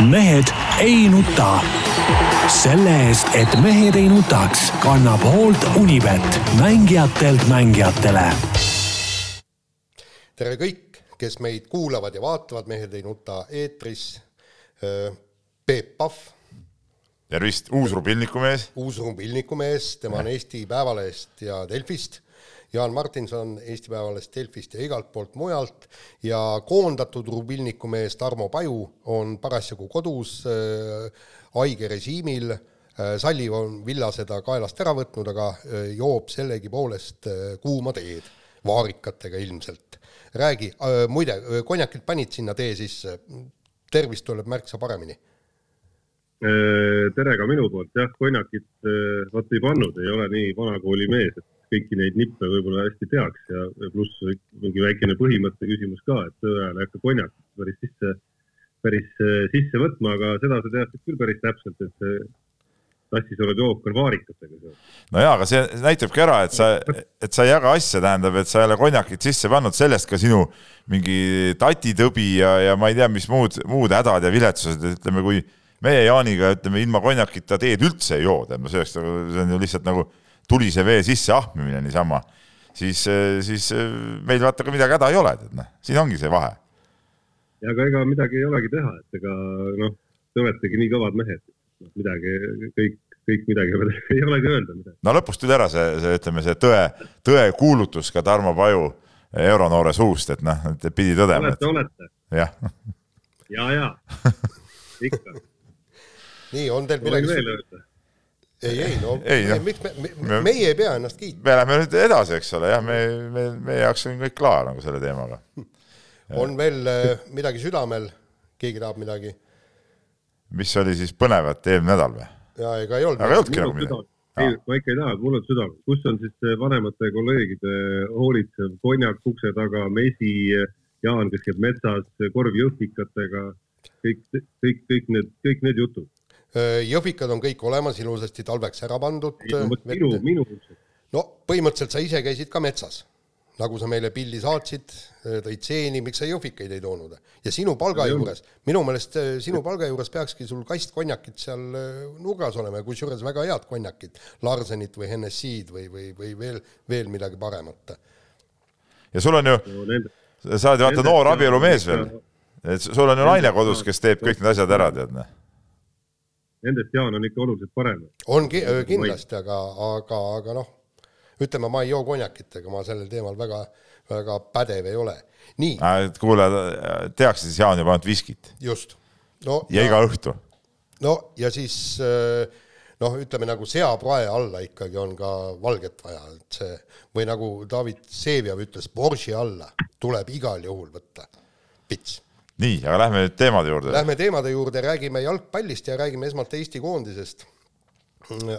mehed ei nuta. selle eest, et mehed ei nutaks, kannab hoolt Unibet, mängijatelt mängijatele. tere kõik, kes meid kuulavad ja vaatavad, Mehed ei nuta eetris. Peep Pahv. tervist, uus Rubilniku mees. uus Rubilniku mees, tema on Eesti Päevalehest ja Delfist Jaan Martinson Eesti Päevalehest, Delfist ja igalt poolt mujalt ja koondatud rubilniku mees Tarmo Paju on parasjagu kodus äh, haige režiimil äh,. Salliv on Villa seda kaelast ära võtnud, aga äh, joob sellegipoolest kuuma teed, vaarikatega ilmselt. räägi muide, konjakit panid sinna tee sisse, tervist tuleb märksa paremini tere ka minu poolt, jah, konjakit vot ei pannud, ei ole nii vanakooli mees, et kõiki neid nippe võib-olla hästi teaks ja, pluss mingi väikene põhimõtte küsimus ka, et tõe ajal ei hakka konjakit päris sisse, päris äh, sisse võtma, aga seda sa teadsid küll päris täpselt, et tassis olev jook on vaarikatega seotud. no jaa, aga see näitabki ära, et sa, et sa ei jaga asja, tähendab, et sa ei ole konjakit sisse pannud, sellest ka sinu mingi tatitõbi ja, ja ma ei tea, mis muud, muud hädad ja viletsused, ütleme, kui meie Jaaniga, ütleme, ilma konjakita teed üldse ei joo, tähendab, see oleks nagu, see on ju lihtsalt nagu tulise vee sisse ahmimine niisama, siis, siis meil vaata ka midagi häda ei ole, tead noh, siin ongi see vahe. ja aga ega midagi ei olegi teha, et ega noh, te oletegi nii kõvad mehed, noh midagi, kõik, kõik midagi ei olegi öelda midagi. no lõpus tuli ära see, see ütleme, see tõe, tõe kuulutus ka Tarmo Paju euronoore suust, et noh, et pidi tõdema. olete, olete. jah. ja, ja, ja ikka. nii, on teil midagi veel öelda? Ei, ei no, ei, no. miks me, me, meie ei pea ennast kiitma. me läheme nüüd edasi, eks ole, jah, me, me, meie jaoks on kõik klaar nagu selle teemaga. on veel äh, midagi südamel, keegi tahab midagi? mis oli siis põnevat eelmine nädal või? jaa, ega ei olnud. aga ei olnudki nagu midagi. ei, ma ikka ei taha, mul on südamel. kus on siis vanemate kolleegide hoolitsev konjak ukse taga, mesi, Jaan, kes käib metsas, korv jõhvikatega, kõik, kõik, kõik need, kõik need jutud Äh, jõhvikad on kõik olemas, ilusasti talveks ära pandud. minu, minu. no põhimõtteliselt sa ise käisid ka metsas, nagu sa meile pildi saatsid, äh, tõid seeni, miks sa jõhvikaid ei toonud? ja sinu palga juures, minu meelest äh, sinu palga juures peakski sul kast konjakit seal nurgas olema ja kusjuures väga head konjakit, Larsenit või Hennessy'd või, või, või veel, veel midagi paremat. ja sul on ju no,, sa oled vaata noor abielumees veel, et sul on ju naine kodus, kes teeb kõik need asjad ära, tead noh nendest Jaan on ikka oluliselt parem. on ki kindlasti, aga, aga, aga noh, ütleme, ma ei joo konjakit, ega ma sellel teemal väga, väga pädev ei ole. nii. kuule, tehakse siis Jaan juba ainult viskit. just. no ja, iga õhtu. no ja siis noh, ütleme nagu seaprae alla ikkagi on ka valget vaja, et see või nagu David Vseviov ütles, borši alla tuleb igal juhul võtta pits nii, aga lähme nüüd teemade juurde. Lähme teemade juurde, räägime jalgpallist ja räägime esmalt Eesti koondisest.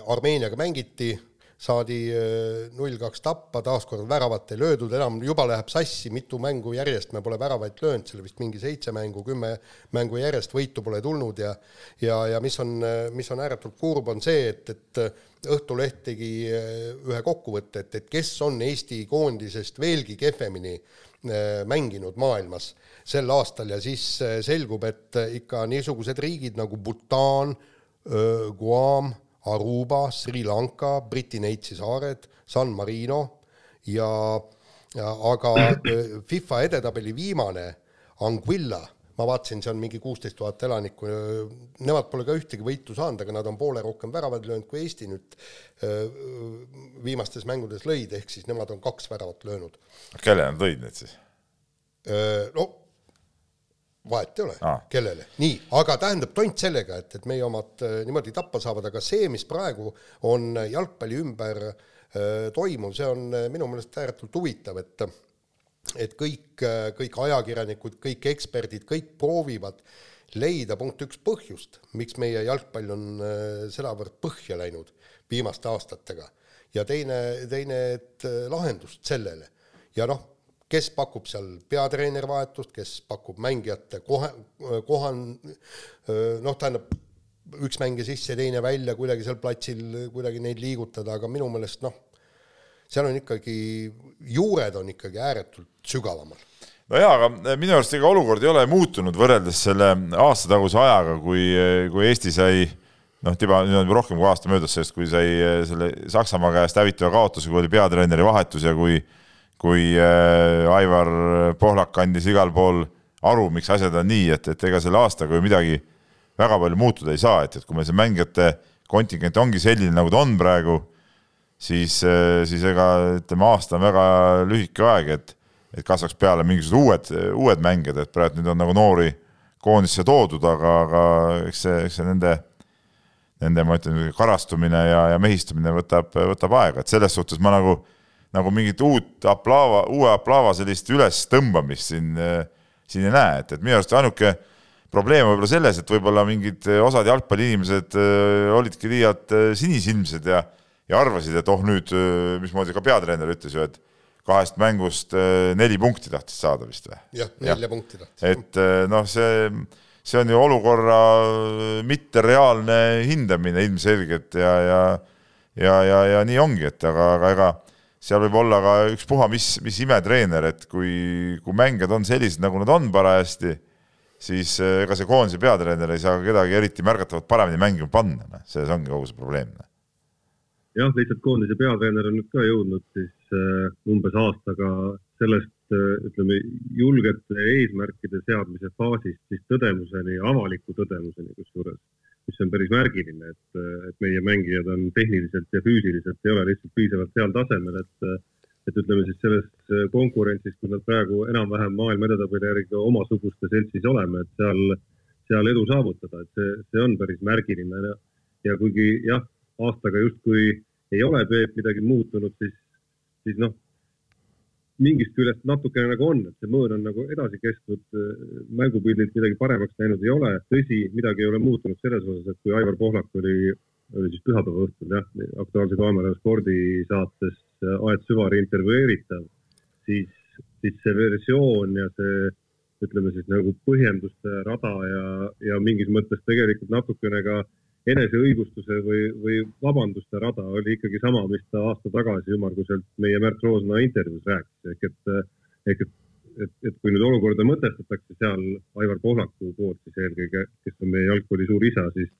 Armeeniaga mängiti, saadi äh, null kaks tappa, taaskord väravat ei löödud enam, juba läheb sassi, mitu mängu järjest me pole väravaid löönud, seal vist mingi seitse mängu, kümme mängu järjest võitu pole tulnud ja ja, ja mis on, mis on ääretult kurb, on see, et, et Õhtuleht tegi äh, ühe kokkuvõtte, et, et kes on Eesti koondisest veelgi kehvemini äh, mänginud maailmas sel aastal ja siis äh, selgub, et äh, ikka niisugused riigid nagu Bhutan, Guam, Aruba, Sri Lanka, Briti Neitsi saared, San Marino ja, ja aga FIFA edetabeli viimane Anguilla, ma vaatasin, see on mingi kuusteist tuhat elanikku, nemad pole ka ühtegi võitu saanud, aga nad on poole rohkem väravaid löönud kui Eesti nüüd viimastes mängudes lõid, ehk siis nemad on kaks väravat löönud. kelle nad lõid need siis? no vahet ei ole ah., kellele. nii, aga tähendab tont sellega, et, et meie omad äh, niimoodi tappa saavad, aga see, mis praegu on jalgpalli ümber äh, toimuv, see on äh, minu meelest ääretult huvitav, et et kõik, kõik ajakirjanikud, kõik eksperdid, kõik proovivad leida punkt üks põhjust, miks meie jalgpall on sedavõrd põhja läinud viimaste aastatega ja teine, teine, et lahendust sellele. ja noh kes pakub seal peatreeneri vahetust, kes pakub mängijate kohe, kohan, noh, tähendab, üks mängija sisse, teine välja, kuidagi seal platsil kuidagi neid liigutada, aga minu meelest noh, seal on ikkagi, juured on ikkagi ääretult sügavamal. no jaa, aga minu arust ega olukord ei ole muutunud võrreldes selle aastataguse ajaga, kui, kui Eesti sai noh, tiba, nüüd on juba rohkem kui aasta möödas sellest, kui sai selle Saksamaa käest hävitava kaotuse, kui oli peatreeneri vahetus ja kui kui äh, Aivar Pohlak andis igal pool aru, miks asjad on nii, et, et ega selle aastaga ju midagi väga palju muutuda ei saa, et, et kui meil see mängijate kontingent ongi selline, nagu ta on praegu, siis, äh, siis ega ütleme, aasta on väga lühike aeg, et, et kasvaks peale mingisugused uued, uued mängijad, et praegu nüüd on nagu noori koondisse toodud, aga, aga eks see, eks see nende, nende, ma ütlen, karastumine ja, ja mehistumine võtab, võtab aega, et selles suhtes ma nagu nagu mingit uut aplaava, uue aplaava sellist ülestõmbamist siin, siin ei näe, et, et minu arust ainuke probleem võib-olla selles, et võib-olla mingid osad jalgpalliinimesed äh, olidki liialt sinisilmsed ja, ja arvasid, et oh nüüd, mismoodi ka peatreener ütles ju, et kahest mängust neli punkti tahtis saada vist või? jah, nelja punkti tahtis. et noh, see, see on ju olukorra mittereaalne hindamine ilmselgelt ja, ja ja, ja, ja nii ongi, et aga, aga ega seal võib olla ka ükspuha mis, mis imetreener, et kui, kui mängijad on sellised, nagu nad on parajasti, siis eh, ega see koondise peatreener ei saa kedagi eriti märgatavalt paremini mängima panna, noh, selles ongi kogu see probleem. Noh. jah, lihtsalt koondise peatreener on nüüd ka jõudnud siis uh, umbes aastaga sellest uh, ütleme, julgete eesmärkide seadmise faasist siis tõdemuseni, avaliku tõdemuseni kusjuures mis on päris märgiline, et, et meie mängijad on tehniliselt ja füüsiliselt ei ole lihtsalt piisavalt heal tasemel, et, et ütleme siis selles konkurentsis, kus nad praegu enam-vähem maailma edetabeli järgi omasuguste seltsis oleme, et seal, seal edu saavutada, et see, see on päris märgiline. Ja, ja kuigi jah, aastaga justkui ei ole Peep midagi muutunud, siis, siis noh, mingist küljest natukene nagu on, et see mõõn on nagu edasi kestnud, mängupildilt midagi paremaks läinud ei ole. tõsi, midagi ei ole muutunud selles osas, et kui Aivar Pohlak oli, oli siis pühapäeva õhtul jah, Aktuaalse Kaamera spordisaates Aet Süvari intervjueeritav, siis, siis see versioon ja see ütleme siis nagu põhjenduste rada ja, ja mingis mõttes tegelikult natukene ka äh, eneseõigustuse või, või vabanduste rada oli ikkagi sama, mis ta aasta tagasi ümmarguselt meie Märt Roosna intervjuus rääkis, ehk et, ehk et, et, et kui nüüd olukorda mõtestatakse seal Aivar Pohlaku poolt siis eelkõige, kes on meie jalgpalli suur isa, siis,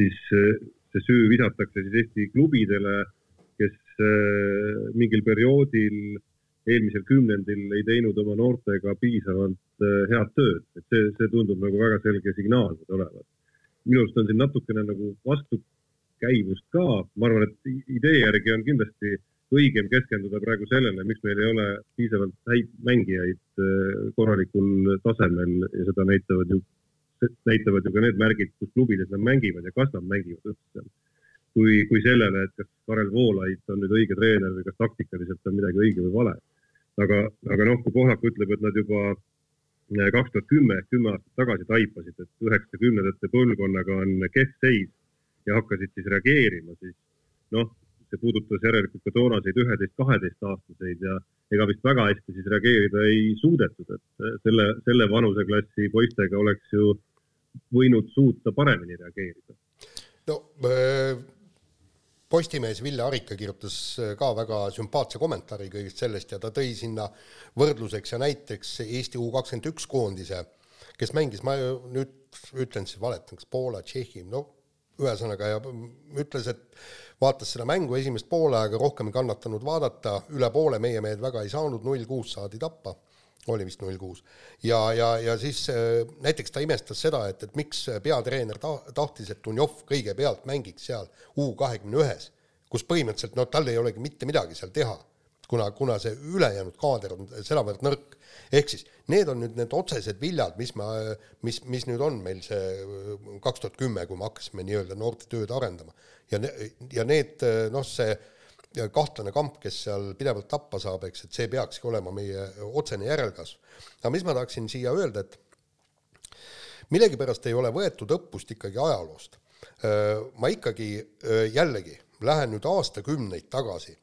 siis see süü visatakse siis Eesti klubidele, kes äh, mingil perioodil eelmisel kümnendil ei teinud oma noortega piisavalt äh, head tööd, et see, see tundub nagu väga selge signaal olevat minu arust on siin natukene nagu vastukäivust ka, ma arvan, et idee järgi on kindlasti õigem keskenduda praegu sellele, miks meil ei ole piisavalt häid mängijaid äh, korralikul tasemel ja seda näitavad ju, näitavad ju ka need märgid, kus klubides nad mängivad ja kas nad mängivad üldse. kui, kui sellele, et kas Karel Voolaid on nüüd õige treener või kas taktikaliselt on midagi õige või vale. aga, aga noh, kui Pohlak ütleb, et nad juba kaks tuhat kümme ehk kümme aastat tagasi taipasid, et üheksakümnendate põlvkonnaga on kehv seis ja hakkasid siis reageerima, siis noh, see puudutas järelikult ka toonaseid üheteist-kaheteistaastaseid ja ega vist väga hästi siis reageerida ei suudetud, et selle, selle vanuseklassi poistega oleks ju võinud suuta paremini reageerida. no äh Postimees Ville Arika kirjutas äh, ka väga sümpaatse kommentaari kõigest sellest ja ta tõi sinna võrdluseks ja näiteks Eesti U kakskümmend üks koondise, kes mängis, ma nüüd ütlen siis valetan, kas Poola, Tšehhi, no ühesõnaga ja ütles, et vaatas seda mängu esimest poolaega, rohkem ei kannatanud vaadata, üle poole meie mehed väga ei saanud, null kuus saadi tappa oli vist null kuus. ja, ja, ja siis äh, näiteks ta imestas seda, et, et miks peatreener ta-, tahtis, et Dunjov kõigepealt mängiks seal U kahekümne ühes, kus põhimõtteliselt no tal ei olegi mitte midagi seal teha, kuna, kuna see ülejäänud kaader on sedavõrd nõrk. ehk siis need on nüüd need otsesed viljad, mis me, mis, mis nüüd on meil see äh, kaks tuhat kümme, kui me hakkasime nii-öelda noorte tööd arendama. ja, ja need noh, see kahtlane kamp, kes seal pidevalt tappa saab, eks, et see peakski olema meie otsene järelkasv. aga mis ma tahaksin siia öelda, et millegipärast ei ole võetud õppust ikkagi ajaloost. ma ikkagi jällegi lähen nüüd aastakümneid tagasi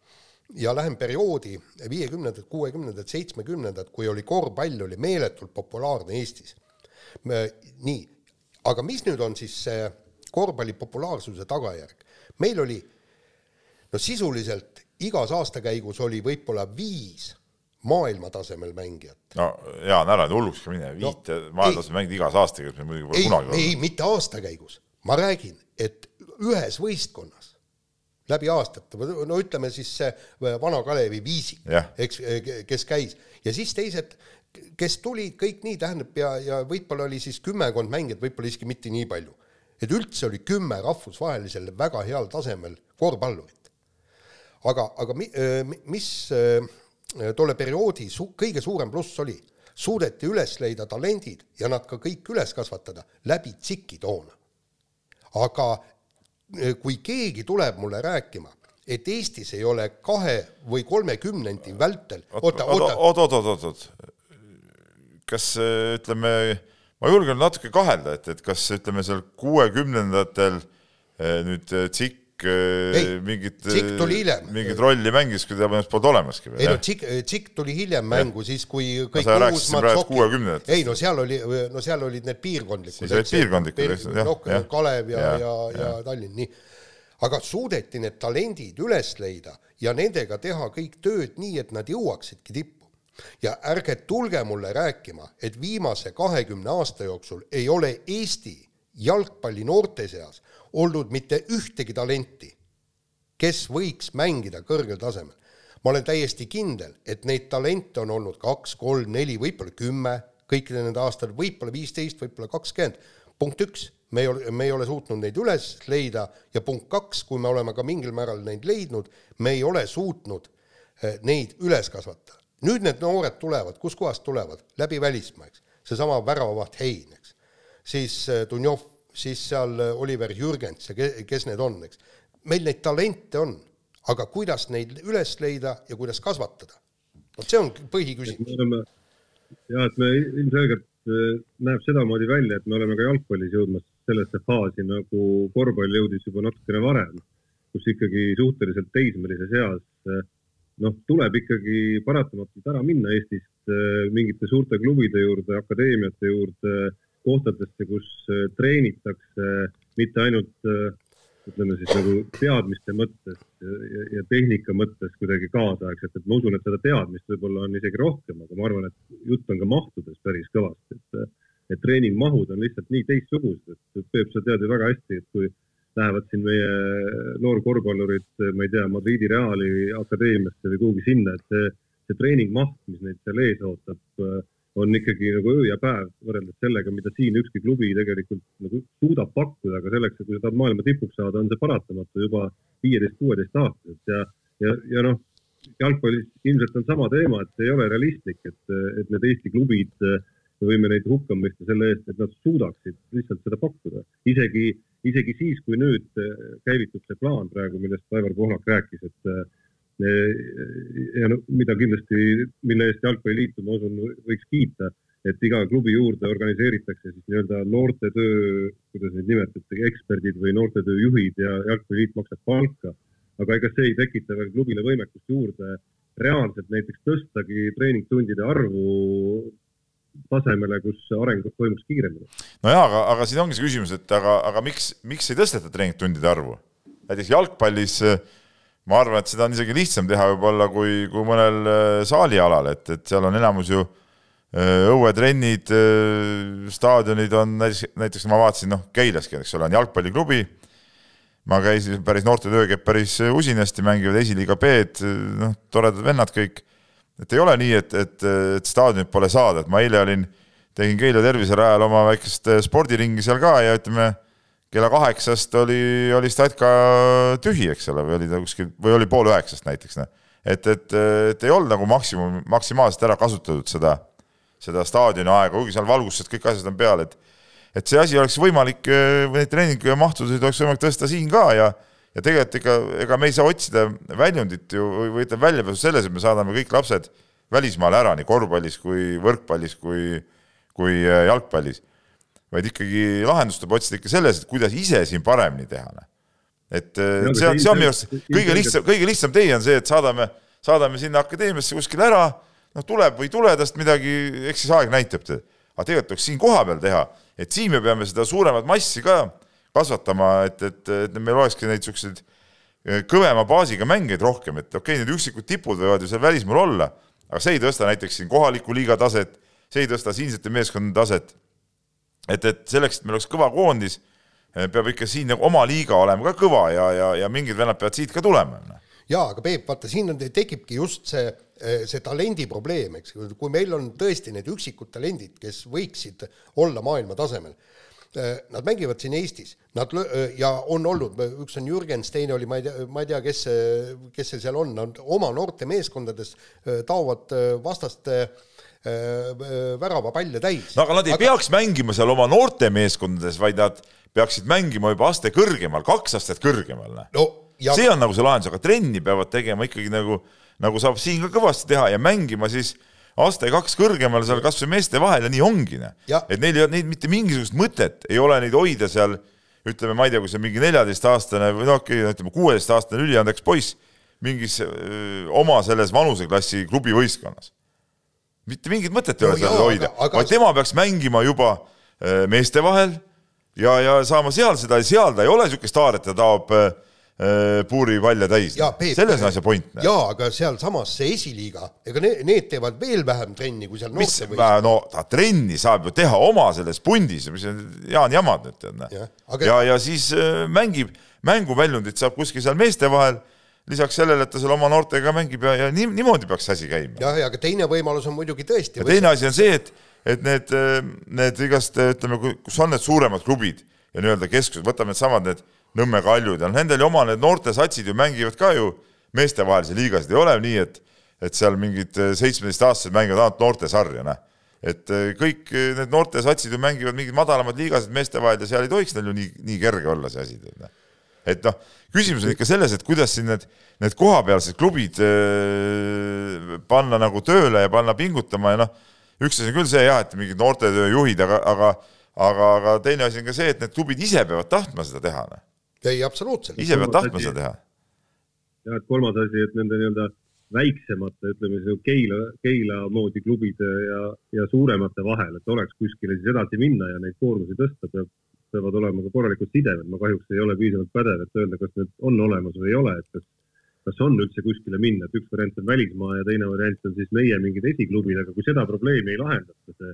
ja lähen perioodi viiekümnendad, kuuekümnendad, seitsmekümnendad, kui oli korvpall oli meeletult populaarne Eestis. nii, aga mis nüüd on siis see korvpalli populaarsuse tagajärg? meil oli no sisuliselt igas aastakäigus oli võib-olla viis maailmatasemel mängijat. no Jaan, ära nüüd hulluks ka mine, viite no, maailmatasemel mängida igas aasta käigus, muidugi pole ei, kunagi ei, mitte aasta käigus, ma räägin, et ühes võistkonnas läbi aastate, no ütleme siis see Vana Kalevi Viisik, eks, kes käis ja siis teised, kes tulid kõik nii, tähendab ja, ja võib-olla oli siis kümmekond mängijat, võib-olla isegi mitte nii palju. et üldse oli kümme rahvusvahelisel väga heal tasemel korvpallurit. Aga, aga mi, mis tolle perioodi su-, kõige suurem pluss oli, suudeti üles leida talendid ja nad ka kõik üles kasvatada läbi tsikitoona. aga kui keegi tuleb mulle rääkima, et Eestis ei ole kahe või kolme kümnendi vältel oota, oota, oot, oot, oot, oot, kas ütleme, ma julgen natuke kahelda, et, et kas ütleme seal kuuekümnendatel nüüd Tsikk ei, mingit, mingit rolli mängis, kui ta põhimõtteliselt polnud olemaski veel. ei no Tsikk, Tsikk tuli hiljem mängu, siis kui kõik no, Uusmaad Soki, ei no seal oli, no seal olid need piirkondlikud. siis olid piirkondlikud, eks ju. noh, Kalev ja, ja, ja, ja Tallinn, nii. aga suudeti need talendid üles leida ja nendega teha kõik tööd nii, et nad jõuaksidki tippu. ja ärge tulge mulle rääkima, et viimase kahekümne aasta jooksul ei ole Eesti jalgpalli noorte seas olnud mitte ühtegi talenti, kes võiks mängida kõrgel tasemel. ma olen täiesti kindel, et neid talente on olnud kaks, kolm, neli, võib-olla kümme kõikidel nendel aastatel, võib-olla viisteist, võib-olla kakskümmend. punkt üks, me ei ole, me ei ole suutnud neid üles leida ja punkt kaks, kui me oleme ka mingil määral neid leidnud, me ei ole suutnud eh, neid üles kasvatada. nüüd need noored tulevad, kuskohast tulevad? läbi välismaa, eks. seesama väravavaht Hein. Siis eh, Dunjov siis seal äh, Oliver Jürgens ja kes need on, eks. meil neid talente on, aga kuidas neid üles leida ja kuidas kasvatada? vot see on põhiküsimus. jah, et me ilmselgelt äh, näeb sedamoodi välja, et me oleme ka jalgpallis jõudmas sellesse faasi, nagu korvpall jõudis juba natukene varem, kus ikkagi suhteliselt teismelises eas noh, tuleb ikkagi paratamatult ära minna Eestist mingite suurte klubide juurde, akadeemiate juurde kohtadesse, kus äh, treenitakse mitte ainult äh, ütleme siis nagu teadmiste mõttes ja, ja tehnika mõttes kuidagi kaasaegselt, et ma usun, et seda teadmist võib-olla on isegi rohkem, aga ma arvan, et jutt on ka mahtudes päris kõvasti, et, et treeningmahud on lihtsalt nii teistsugused, et Peep, sa tead ju väga hästi, et kui lähevad siin meie noorkorvpallurid, ma ei tea, Madridi Reali akadeemiasse või kuhugi sinna, et see, see treeningmaht, mis neid seal ees ootab, on ikkagi nagu öö ja päev võrreldes sellega, mida siin ükski klubi tegelikult nagu suudab pakkuda, aga selleks, et kui sa tahad maailma tipuks saada, on see paratamatu juba viieteist, kuueteist aastaselt ja, ja, ja noh, jalgpallis ilmselt on sama teema, et ei ole realistlik, et, et need Eesti klubid, me võime neid hukka mõista selle eest, et nad suudaksid lihtsalt seda pakkuda. isegi, isegi siis, kui nüüd käivitub see plaan praegu, millest Aivar Pohlak rääkis, et ja no mida kindlasti, mille eest Jalgpalliliitu, ma usun, võiks kiita, et iga klubi juurde organiseeritakse siis nii-öelda noortetöö, kuidas neid nimetatakse, eksperdid või noortetöö juhid ja Jalgpalliliit maksab palka. aga ega see ei tekita veel klubile võimekust juurde reaalselt näiteks tõstagi treeningtundide arvu tasemele, kus areng toimuks kiiremini. nojaa, aga, aga siin ongi see küsimus, et aga, aga miks, miks ei tõsteta treeningtundide arvu? näiteks jalgpallis äh, ma arvan, et seda on isegi lihtsam teha võib-olla kui, kui mõnel äh, saalialal, et, et seal on enamus ju äh, õuetrennid, äh, staadionid on näiteks, näiteks ma vaatasin, noh, Keilaski, eks ole, on jalgpalliklubi, ma käisin, päris noortetöö käib päris usinasti, mängivad esiliiga B-d, noh, toredad vennad kõik, et ei ole nii, et, et, et staadionit pole saada, et ma eile olin, tegin Keila terviserajal oma väikest spordiringi seal ka ja ütleme, kella kaheksast oli, oli Statka tühi, eks ole, või oli ta kuskil, või oli pool üheksast näiteks, noh. et, et, et ei olnud nagu maksimum, maksimaalselt ära kasutatud seda, seda staadioni aega, kuigi seal valgustused, kõik asjad on peal, et et see asi oleks võimalik, või neid treeningmahtusid oleks võimalik tõsta siin ka ja ja tegelikult ega, ega me ei saa otsida väljundit ju või ütleme väljapääsu selles, et me saadame kõik lapsed välismaale ära, nii korvpallis kui võrkpallis kui, kui jalgpallis vaid ikkagi lahendust tuleb otsida ikka selles, et kuidas ise siin paremini teha. Noh. et no, see on, see on minu arust kõige lihtsam, kõige lihtsam tee on see, et saadame, saadame sinna akadeemiasse kuskile ära, noh, tuleb või ei tule tast midagi, eks siis aeg näitab. aga tegelikult tuleks siin kohapeal teha, et siin me peame seda suuremat massi ka kasvatama, et, et, et meil olekski neid niisuguseid kõvema baasiga mängijaid rohkem, et okei okay,, need üksikud tipud võivad ju seal välismaal olla, aga see ei tõsta näiteks siin kohaliku liiga taset, see ei tõsta siinsete meeskondade taset. Et, et selleks, et meil oleks kõva koondis, peab ikka siin nagu oma liiga olema ka kõva ja, ja, ja mingid vennad peavad siit ka tulema. Noh. jaa, aga Peep, vaata siin on, tekibki just see, see talendi probleem, eks, kui meil on tõesti need üksikud talendid, kes võiksid olla maailma tasemel Äh, nad mängivad siin Eestis, nad äh, ja on olnud, üks on Jürgens, teine oli, ma ei tea, ma ei tea, kes kes see seal on, nad oma noortemeeskondades äh, taovad vastaste väravapalle täis. no aga nad ei aga... peaks mängima seal oma noortemeeskondades, vaid nad peaksid mängima juba aste kõrgemal, kaks astet kõrgemal. no ja... see on nagu see lahendus, aga trenni peavad tegema ikkagi nagu, nagu saab siin ka kõvasti teha ja mängima siis äh, aste kaks kõrgemal seal kasvõi meeste vahel ja nii ongi. et neil ei ole, neid mitte mingisugust mõtet ei ole neid hoida seal, ütleme, ma ei tea, kui see mingi neljateistaastane või noh, ütleme kuueteistaastane üliandekas poiss mingis öö, oma selles vanuseklassi klubi võistkonnas. Mitte mingit mõtet ei ole seal hoida, vaid tema peaks mängima juba öö, meeste vahel ja, ja saama seal seda, seal ta ei ole niisugune staar, et ta taob öö, Äh, puuripalle täis. selles on asja point. jaa, aga sealsamas see esiliiga, ega need, need teevad veel vähem trenni kui seal mis, no ta trenni saab ju teha oma selles pundis, mis on Jaan jamad nüüd tead, ja, ja, ja siis äh, mängib, mänguväljundit saab kuskil seal meeste vahel, lisaks sellele, et ta seal oma noortega mängib ja, ja nii, niimoodi peaks asi käima. jah, ja aga teine võimalus on muidugi tõesti ja teine asi on see, et, et need, need igast, ütleme, kus on need suuremad klubid ja nii-öelda keskused, võtame needsamad need, Nõmme kaljud ja noh, nendel ju oma need noortesatsid ju mängivad ka ju meestevahelisi liigasid, ei ole nii, et et seal mingid seitsmeteistaastased mängivad ainult noortesarja, noh. et äh, kõik äh, need noortesatsid ju mängivad mingeid madalamaid liigasid meeste vahel ja seal ei tohiks neil ju nii, nii kerge olla see asi. Et noh, küsimus on ikka selles, et kuidas siin need, need kohapealsed klubid äh, panna nagu tööle ja panna pingutama ja noh, üks asi on küll see jah, et mingid noortetööjuhid, aga, aga aga, aga teine asi on ka see, et need klubid ise peavad tahtma seda teha, noh ei, absoluutselt. ise pead tahtma seda teha. ja et kolmas asi, et nende nii-öelda väiksemate, ütleme siis Keila, Keila moodi klubide ja, ja suuremate vahel, et oleks kuskile siis edasi minna ja neid koormusi tõsta, peab, peavad olema ka korralikud sidemed. ma kahjuks ei ole piisavalt pädev, et öelda, kas need on olemas või ei ole, et kas, kas on üldse kuskile minna, et üks variant on välismaa ja teine variant on siis meie mingid esiklubid, aga kui seda probleemi ei lahendata, see,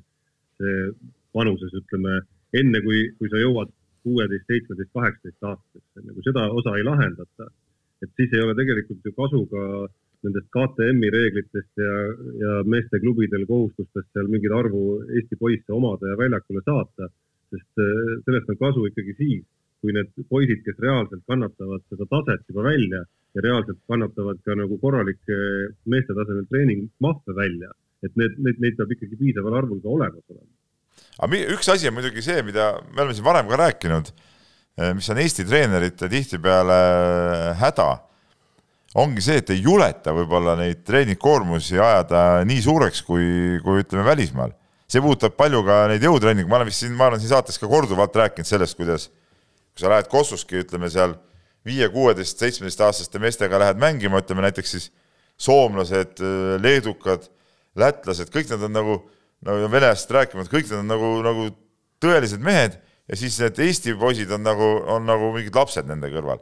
see vanuses, ütleme, enne kui, kui sa jõuad kuueteist, seitsmeteist, kaheksateist aastaseks, ju, kui seda osa ei lahendata, et siis ei ole tegelikult ju kasu ka nendest KTM-i reeglitest ja, ja meeste klubidel kohustustest seal mingit arvu Eesti poisse omada ja väljakule saata, sest äh, sellest on kasu ikkagi siis, kui need poisid, kes reaalselt kannatavad seda taset juba välja ja reaalselt kannatavad ka nagu korralikke meeste tasemel treeningmahve välja, et need, neid, neid peab ikkagi piisaval arvul ka olemas olema aga üks asi on muidugi see, mida me oleme siin varem ka rääkinud, eh, mis on Eesti treenerite tihtipeale häda, ongi see, et ei juleta võib-olla neid treeningkoormusi ajada nii suureks, kui, kui ütleme välismaal. See puudutab palju ka neid jõutreeninguid, ma olen vist siin, ma olen siin saates ka korduvalt rääkinud sellest, kuidas kui sa lähed Kossuski, ütleme seal viie, kuueteist, seitsmeteistaastaste meestega lähed mängima, ütleme näiteks siis soomlased, leedukad, lätlased, kõik nad on nagu no venelastest rääkimata, kõik nad on nagu, nagu tõelised mehed ja siis need Eesti poisid on nagu, on nagu mingid lapsed nende kõrval.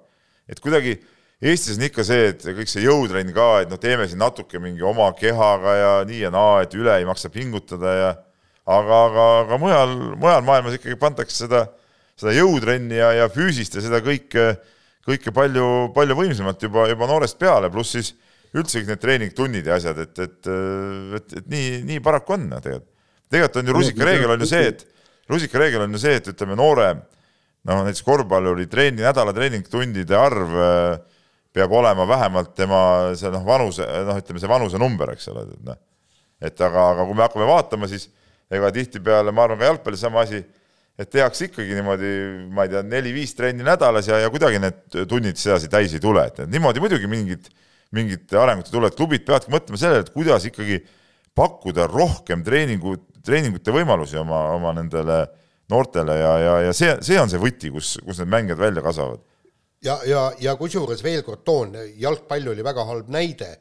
et kuidagi Eestis on ikka see, et kõik see jõutrenn ka, et noh, teeme siin natuke mingi oma kehaga ja nii ja naa, et üle ei maksa pingutada ja aga, aga, aga mujal, mujal maailmas ikkagi pantakse seda, seda jõutrenni ja, ja füüsist ja seda kõike, kõike palju, palju võimsamalt juba, juba noorest peale, pluss siis üldse kõik need treeningtunnid ja asjad, et, et, et, et nii, nii paraku on tegelikult tegelikult on ju rusikareegel on ju see, et rusikareegel on ju see, et ütleme, noore noh, näiteks korvpalluri treeni, nädala treeningtundide arv äh, peab olema vähemalt tema see noh, vanuse, noh, ütleme see vanusenumber, eks ole, et noh. et aga, aga kui me hakkame vaatama, siis ega tihtipeale, ma arvan, ka jalgpallis sama asi, et tehakse ikkagi niimoodi, ma ei tea, neli-viis trenni nädalas ja, ja kuidagi need tunnid sedasi täis ei tule, et niimoodi muidugi mingit, mingit arengut ei tule, et klubid peavadki mõtlema sellele, et kuidas ikkagi pakkuda rohkem treeningu, treeningute võimalusi oma, oma nendele noortele ja, ja, ja see, see on see võti, kus, kus need mängijad välja kasvavad ja, ja, ja kusjuures veel kord toon, jalgpall oli väga halb näide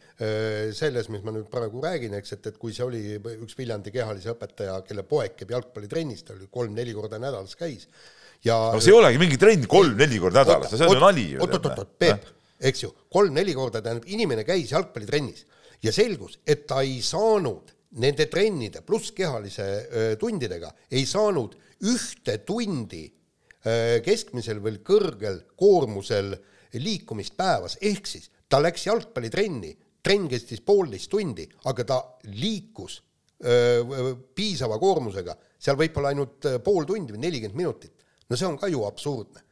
selles, mis ma nüüd praegu räägin, eks, et, et kui see oli üks Viljandi kehalise õpetaja, kelle poeg käib jalgpallitrennis, ta oli kolm-neli korda nädalas käis ja no see ei olegi mingi trenn kolm-neli korda nädalas, see on ju nali. oot-oot-oot, Peep, eks ju, kolm-neli korda, tähendab, inimene käis jalgpallitrennis ja selgus, et ta ei saanud nende trennide pluss kehalise öö, tundidega, ei saanud ühte tundi keskmisel või kõrgel koormusel liikumist päevas, ehk siis ta läks jalgpallitrenni, trenn kestis poolteist tundi, aga ta liikus öö, piisava koormusega, seal võib-olla ainult pool tundi või nelikümmend minutit. no see on ka ju absurdne,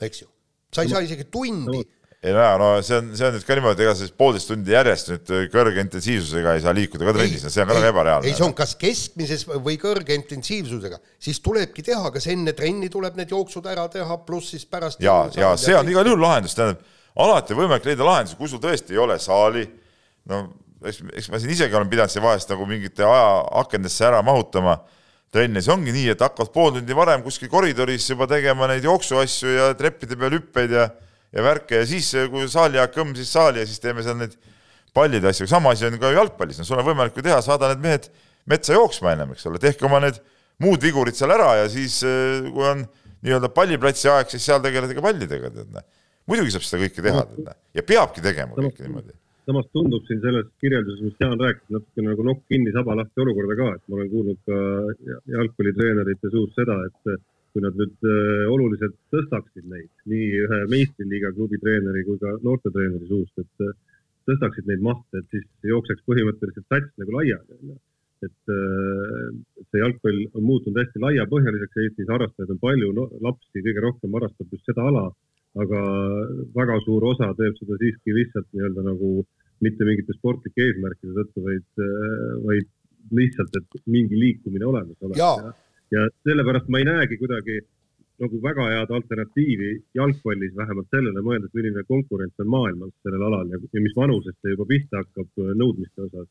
eks ju. sa ei saa isegi tundi no ei no jaa, no see on, see on nüüd ka niimoodi, ega siis poolteist tundi järjest nüüd kõrge intensiivsusega ei saa liikuda ka trennis, see on ka väga ebareaalne. ei, see on kas keskmises või kõrge intensiivsusega, siis tulebki teha, kas enne trenni tuleb need jooksud ära teha, pluss siis pärast. ja, ja see on igal juhul lahendus, tähendab, alati on võimalik leida lahendusi, kui sul tõesti ei ole saali, no eks, eks ma siin isegi olen pidanud siin vahest nagu mingite ajaakendesse ära mahutama trenne, siis ongi nii, et hakkavad pool tundi varem kuskil koridoris juba tegema neid jooksuasju ja treppide peal hüppeid ja ja värke ja siis, kui saali jääb kõmm, siis saali ja siis teeme seal neid pallide asju, sama asi on ka jalgpallis, no sul on võimalik ju teha, saada need mehed metsa jooksma ennem, eks ole, tehke oma need muud vigurid seal ära ja siis, eh, kui on nii-öelda palliplatsi aeg, siis seal tegeleda ka pallidega, tead näe. muidugi saab seda kõike teha, tead näe, ja peabki tegema kõike niimoodi. samas tundub siin selles kirjelduses, mis Jaan rääkis, natuke nagu nokk kinni, saba lahti olukorda ka, et ma olen kuulnud ka jalgpallitreenerite suust seda, et kui nad nüüd äh, oluliselt tõstaksid neid nii ühe meistriliiga klubi treeneri kui ka noortetreeneri suust, et äh, tõstaksid neid mahte, et siis jookseks põhimõtteliselt sats nagu laiali. et äh, see jalgpall on muutunud hästi laiapõhjaliseks Eestis, harrastajaid on palju no,, lapsi kõige rohkem harrastab just seda ala, aga väga suur osa teeb seda siiski lihtsalt nii-öelda nagu mitte mingite sportlike eesmärkide tõttu, vaid, vaid lihtsalt, et mingi liikumine olemas oleks ja sellepärast ma ei näegi kuidagi nagu väga head alternatiivi jalgpallis vähemalt sellele mõeldes, milline konkurents on maailmas sellel alal ja, ja mis vanusest see juba pihta hakkab äh, nõudmiste osas.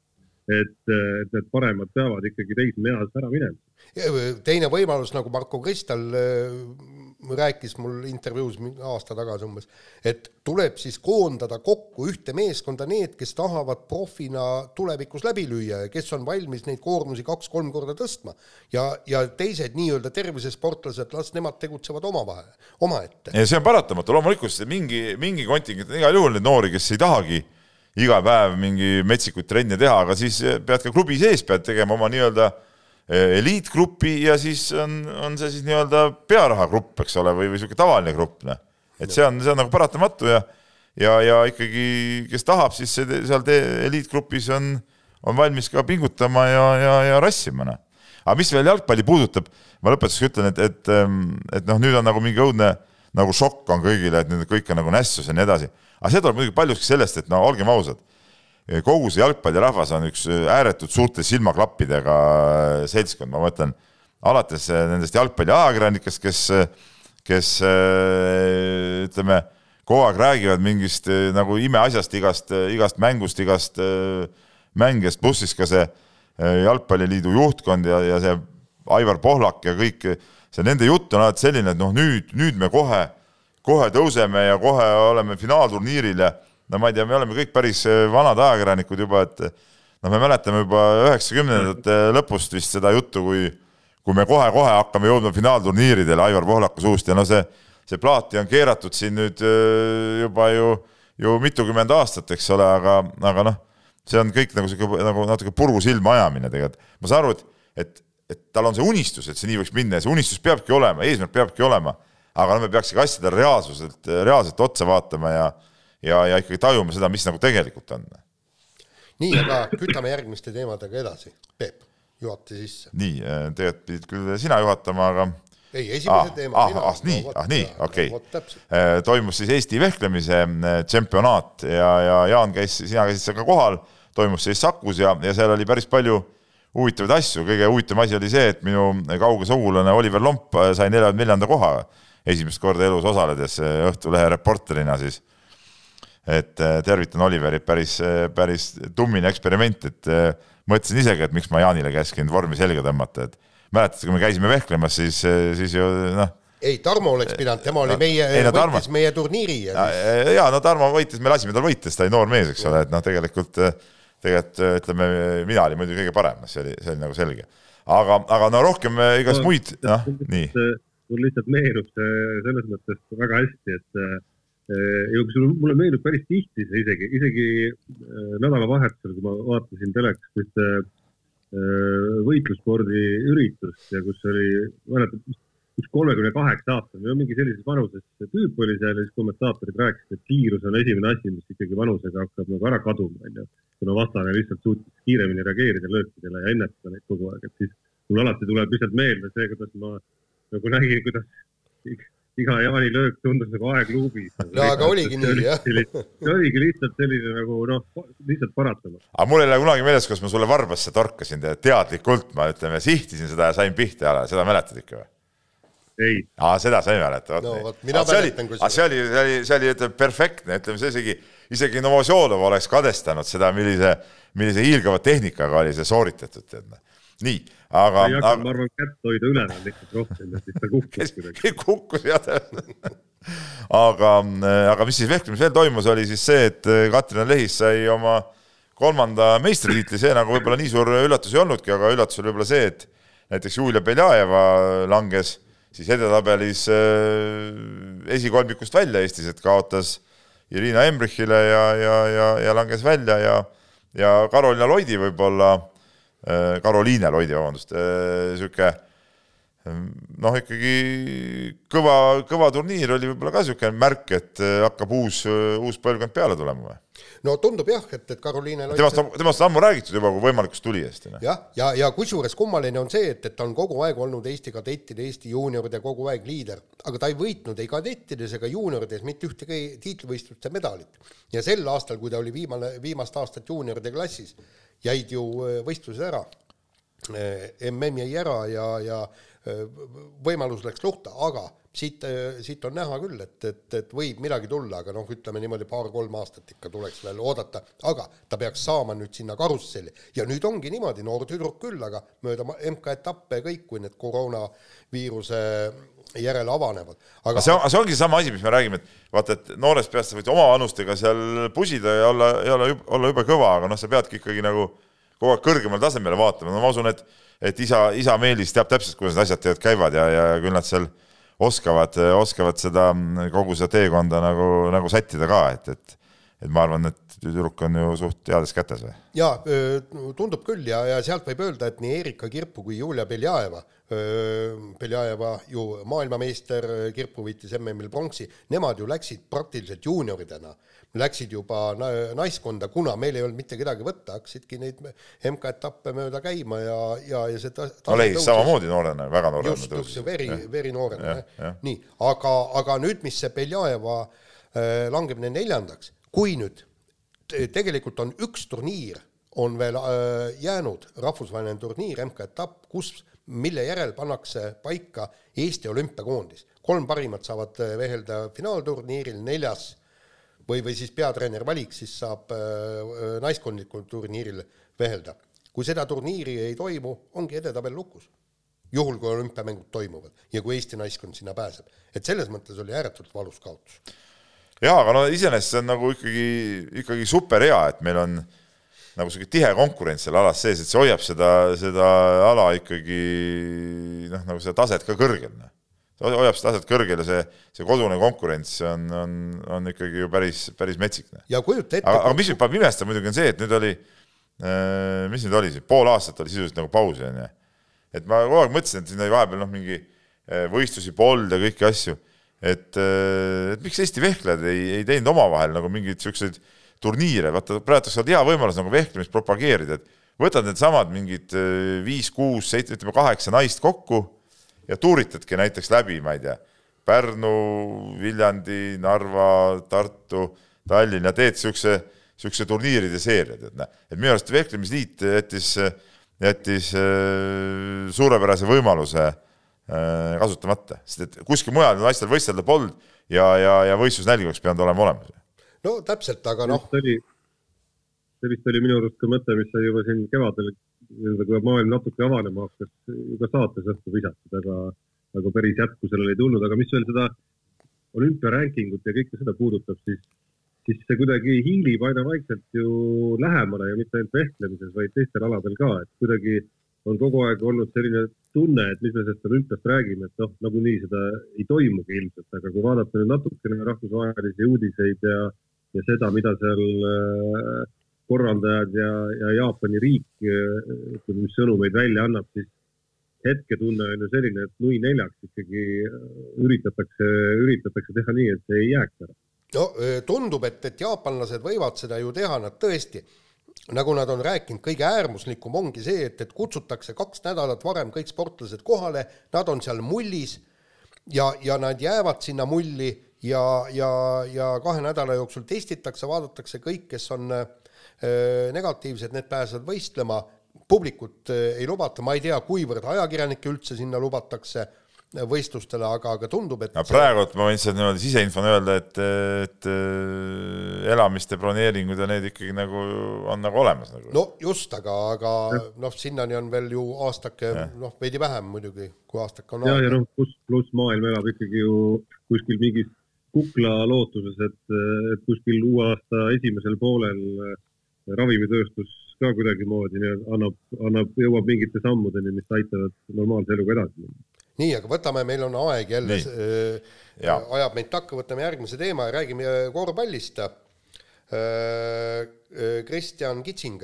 Et, et need paremad peavad ikkagi teisme eas ära minema. teine võimalus, nagu Marko Kristal äh, rääkis mul intervjuus aasta tagasi umbes, et tuleb siis koondada kokku ühte meeskonda need, kes tahavad profina tulevikus läbi lüüa ja kes on valmis neid koormusi kaks-kolm korda tõstma. ja, ja teised nii-öelda tervisesportlased, las nemad tegutsevad omavahel, omaette. ja see on paratamatu, loomulikult mingi, mingi kontingent on igal juhul neid noori, kes ei tahagi iga päev mingi metsikuid trenne teha, aga siis pead ka klubi sees pead tegema oma nii-öelda Eh, eliitgrupi ja siis on, on see siis nii-öelda pearahagrupp, eks ole, või, või niisugune tavaline grupp, noh. et see on, see on nagu paratamatu ja ja, ja ikkagi, kes tahab, siis see, seal eliitgrupis on, on valmis ka pingutama ja, ja, ja rassima, noh. aga mis veel jalgpalli puudutab, ma lõpetuseks ütlen, et, et, et noh, nüüd on nagu mingi õudne nagu šokk on kõigile, et nüüd kõik on nagu nässus ja nii edasi. Aga see tuleb muidugi paljuski sellest, et no olgem ausad kogu see jalgpallirahvas on üks ääretult suurte silmaklappidega seltskond, ma mõtlen alates nendest jalgpalliajakirjanikest, kes, kes ütleme, kogu aeg räägivad mingist nagu imeasjast, igast, igast mängust, igast mängijast, pluss siis ka see jalgpalliliidu juhtkond ja, ja see Aivar Pohlak ja kõik, see nende jutt on alati selline, et noh, nüüd, nüüd me kohe, kohe tõuseme ja kohe oleme finaalturniiril ja no ma ei tea, me oleme kõik päris äh, vanad ajakirjanikud juba, et noh, me mäletame juba üheksakümnendate lõpust vist seda juttu, kui kui me kohe-kohe hakkame jõudma finaalturniiridele Aivar Pohlaku suust ja no see, see plaati on keeratud siin nüüd äh, juba ju, ju mitukümmend aastat, eks ole, aga, aga noh, see on kõik nagu sihuke nagu natuke puru silma ajamine tegelikult. ma saan aru, et, et, et tal on see unistus, et see nii võiks minna ja see unistus peabki olema, eesmärk peabki olema, aga no me peaks ikka asjadele reaalsuselt, reaalselt otsa vaatama ja ja, ja ikkagi tajume seda, mis nagu tegelikult on. nii, aga kütame järgmiste teemadega edasi. Peep, juhata sisse. nii, äh, tegelikult pidid küll sina juhatama, aga ei, esimese ah, teema ah, ah, nii, ah nii, okei. Äh, toimus siis Eesti vehklemise äh, tšempionaat ja, ja Jaan käis, sina käisid seal ka kohal, toimus siis Sakus ja, ja seal oli päris palju huvitavaid asju, kõige huvitavam asi oli see, et minu kauge sugulane Oliver Lomp sai neljakümne neljanda koha esimest korda elus osaledes Õhtulehe reporterina siis et äh, tervitan Oliverit, päris, äh, päris tummine eksperiment, et mõtlesin isegi, et miks ma Jaanile käskinud vormi selga tõmmata, et mäletate, kui me käisime vehklemas, siis, siis ju noh. ei, Tarmo oleks pidanud, tema oli meie, võitis Tarmo, meie turniiri ja ja no Tarmo võitis, me lasime tal võita, sest ta oli noor mees, eks ole, et noh, tegelikult, tegelikult ütleme, mina olin muidugi kõige parem, see oli, see oli nagu selge. aga, aga no rohkem igast muid, noh, nii. Mul lihtsalt meenub see selles mõttes väga hästi, et ja kusjuures mulle meenub päris tihti see isegi, isegi nädalavahetusel, kui ma vaatasin telekast ühte võitlusspordiüritust ja kus oli, mäletad, üks kolmekümne kaheksa aastane või mingi sellises vanuses tüüp oli seal ja siis kommentaatorid rääkisid, et kiirus on esimene asi, mis ikkagi vanusega hakkab nagu ära kaduma, onju. kuna vastane lihtsalt suutis kiiremini reageerida löökidele ja ennetada neid kogu aeg, et siis mul alati tuleb lihtsalt meelde see, kuidas ma nagu nägin, kuidas iga Jaani löök tundus nagu aegluubis. no aga oligi nii, jah. see oligi lihtsalt selline nagu noh, lihtsalt paratamatu. aga mul ei lähe kunagi meeles, kus ma sulle varbasse torkasin teadlikult, ma ütleme, sihtisin seda ja sain pihta jala, seda mäletad ikka või? ei. aa, seda sa ei mäleta, vot no, nii. mina mäletan kusjuures. see oli, see oli, see oli, ütleme, perfektne, ütleme, see isegi, isegi Novosjolov oleks kadestanud seda, millise, millise hiilgava tehnikaga oli see sooritatud, tead. Noh. Nii, aga. ei hakanud, ma arvan, kätt hoida üleval lihtsalt rohkem, et siis ta kukkus kuidagi. kukkus jah aga, aga mis siis vehklemis veel toimus, oli siis see, et Katrin Lehis sai oma kolmanda meistritiitli, see nagu võib-olla nii suur üllatus ei olnudki, aga üllatus oli võib-olla see, et näiteks Julia Beljajeva langes siis edetabelis äh, esikolmikust välja Eestis, et kaotas Irina Embrichile ja, ja, ja, ja langes välja ja, ja Karolina Loidi võib-olla, äh, Karoliine Loidi, vabandust, niisugune äh, noh, ikkagi kõva, kõva turniir oli võib-olla ka niisugune märk, et hakkab uus, uus põlvkond peale tulema või? no tundub jah, et, et Karoliine temast on, temast on ammu räägitud juba kui võimalikust tulijast. jah, ja, ja, ja kusjuures kummaline on see, et, et ta on kogu aeg olnud Eesti kadettide, Eesti juunioride kogu aeg liider, aga ta ei võitnud ei kadettides ega juuniorides mitte ühtegi tiitlivõistluste medalit. ja sel aastal, kui ta oli viimane, viimast aastat juunioride klassis, jäid ju äh, võistlused ära. MM jäi ära ja, ja äh, võimalus läks luhta, aga siit, siit on näha küll, et, et, et võib midagi tulla, aga noh, ütleme niimoodi paar-kolm aastat ikka tuleks veel oodata, aga ta peaks saama nüüd sinna karusselli ja nüüd ongi niimoodi, noor tüdruk küll, aga mööda MK-etappe kõik, kui need koroonaviiruse järele avanevad. aga see, on, see ongi seesama asi, mis me räägime, et vaata, et noorest peast sa võid oma vanustega seal pusida ja olla, olla, olla jube kõva, aga noh, sa peadki ikkagi nagu kogu aeg kõrgemale tasemele vaatama, no ma usun, et et isa, isa Meelis teab täpselt, kuidas need asjad tegelikult käivad ja, ja küll nad seal oskavad, oskavad seda kogu seda teekonda nagu, nagu sättida ka, et, et et ma arvan, et tüdruk on ju suht heades kätes või? jaa, tundub küll ja, ja sealt võib öelda, et nii Erika Kirpu kui Julia Beljajeva, Beljajeva ju maailmameister, Kirpu võitis MM-il pronksi, nemad ju läksid praktiliselt juunioridena läksid juba naiskonda, kuna meil ei olnud mitte kedagi võtta, hakkasidki neid MK-etappe mööda käima ja, ja, ja see ta-. no Lehis samamoodi noorena, väga noorena. just, just, veri, verinoorena, nii, aga, aga nüüd, mis see Beljajeva äh, langemine neljandaks, kui nüüd tegelikult on üks turniir, on veel äh, jäänud, rahvusvaheline turniir, MK-etapp, kus, mille järel pannakse paika Eesti olümpiakoondis. kolm parimat saavad äh, vehelda finaalturniiril, neljas või, või siis peatreener valik, siis saab äh, naiskondlikul turniiril vehelda. kui seda turniiri ei toimu, ongi edetabel lukus. juhul, kui olümpiamängud toimuvad ja kui Eesti naiskond sinna pääseb. et selles mõttes oli ääretult valus kaotus. jaa, aga no iseenesest see on nagu ikkagi, ikkagi super hea, et meil on nagu sihuke tihe konkurents seal alas sees, et see hoiab seda, seda ala ikkagi noh, nagu seda taset ka kõrgel noh hoiab seda taset kõrgel ja see, see kodune konkurents on, on, on ikkagi ju päris, päris metsik. Ja kujuta ette. aga, mis mind paneb imestama muidugi on see, et nüüd oli äh,, mis nüüd oli, pool aastat oli sisuliselt nagu pausi, onju. et ma kogu aeg mõtlesin, et siin oli vahepeal noh, mingi äh, võistlusi polnud ja kõiki asju, et, äh, et miks Eesti vehklejad ei, ei teinud omavahel nagu mingeid siukseid turniire, vaata praegu olnud hea võimalus nagu vehklemist propageerida, et võtad needsamad mingid viis, kuus, seitse, ütleme kaheksa naist kokku ja tuuritadki näiteks läbi, ma ei tea, Pärnu, Viljandi, Narva, Tartu, Tallinn ja teed niisuguse, niisuguse turniiride seeria, tead näe. et minu arust Vehklemisliit jättis, jättis äh, suurepärase võimaluse äh, kasutamata, sest et kuskil mujal naistel võistelda polnud ja, ja, ja võistlusnälg oleks pidanud olema olemas. no täpselt, aga noh. see vist oli minu arust ka mõte, mis sai juba siin kevadel nii-öelda kui maailm natuke avanema hakkas, ka saates õhku visatud, aga, aga päris jätku sellele ei tulnud, aga mis veel seda olümpiaränkingut ja kõike seda puudutab, siis, siis see kuidagi hiilib aina vaikselt ju lähemale ja mitte ainult vehklemises, vaid teistel aladel ka, et kuidagi on kogu aeg olnud selline tunne, et mis me sellest olümpiast räägime, et noh, nagunii seda ei toimugi ilmselt, aga kui vaadata nüüd natukene rahvusvahelisi uudiseid ja, ja seda, mida seal äh, korraldajad ja, ja Jaapani riik, äh, ütleme, mis sõnumeid välja annab, siis hetketunne on ju selline, et nui neljaks ikkagi äh, üritatakse, üritatakse teha nii, et see ei jääks ära. no tundub, et, et jaapanlased võivad seda ju teha, nad tõesti nagu nad on rääkinud, kõige äärmuslikum ongi see, et, et kutsutakse kaks nädalat varem kõik sportlased kohale, nad on seal mullis ja, ja nad jäävad sinna mulli ja, ja, ja kahe nädala jooksul testitakse, vaadatakse kõik, kes on äh, negatiivsed, need pääsevad võistlema, publikut äh, ei lubata, ma ei tea, kuivõrd ajakirjanikke üldse sinna lubatakse võistlustele, aga, aga tundub, et no praegu ma võin seda niimoodi siseinfona öelda, et, et elamiste broneeringud ja need ikkagi nagu on nagu olemas nagu. no just, aga, aga noh, sinnani on veel ju aastake, noh, veidi vähem muidugi, kui aastake on ja, ja noh, pluss, pluss maailm elab ikkagi ju kuskil mingis kukla lootuses, et, et kuskil uue aasta esimesel poolel ravimitööstus ka kuidagimoodi annab, annab, jõuab mingite sammudeni, mis aitavad normaalse eluga edasi minna. Nii, aga võtame, meil on aeg jälle, äh, ajab meid takka, võtame järgmise teema ja räägime äh, korvpallist. Äh, Kristjan Kitsing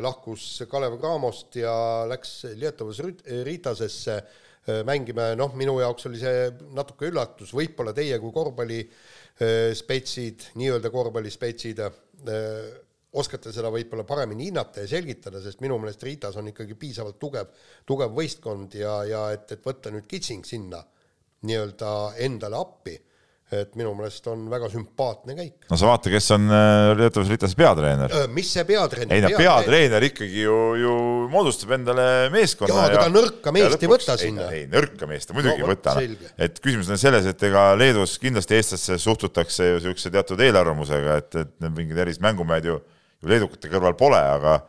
lahkus Kalev Cramost ja läks Lietuvas Ritasesse mängima, noh, minu jaoks oli see natuke üllatus, võib-olla teie kui korvpallispetsid, nii-öelda korvpallispetsid, oskate seda võib-olla paremini hinnata ja selgitada, sest minu meelest Ritas on ikkagi piisavalt tugev, tugev võistkond ja, ja et, et võtta nüüd Kitsing sinna nii-öelda endale appi, et minu meelest on väga sümpaatne käik. no sa vaata, kes on äh, Ritas peatreener. mis see peatreener? ei no peatreener ikkagi ju, ju moodustab endale meeskonna. jaa, aga ta nõrka meest ei võta sinna. ei, nõrka meest ta muidugi no, ei võta. et küsimus on selles, et ega Leedus kindlasti eestlastesse suhtutakse ju niisuguse teatud eelarvamusega, et, et mingid erised mängumehed ju leedukate kõrval pole, aga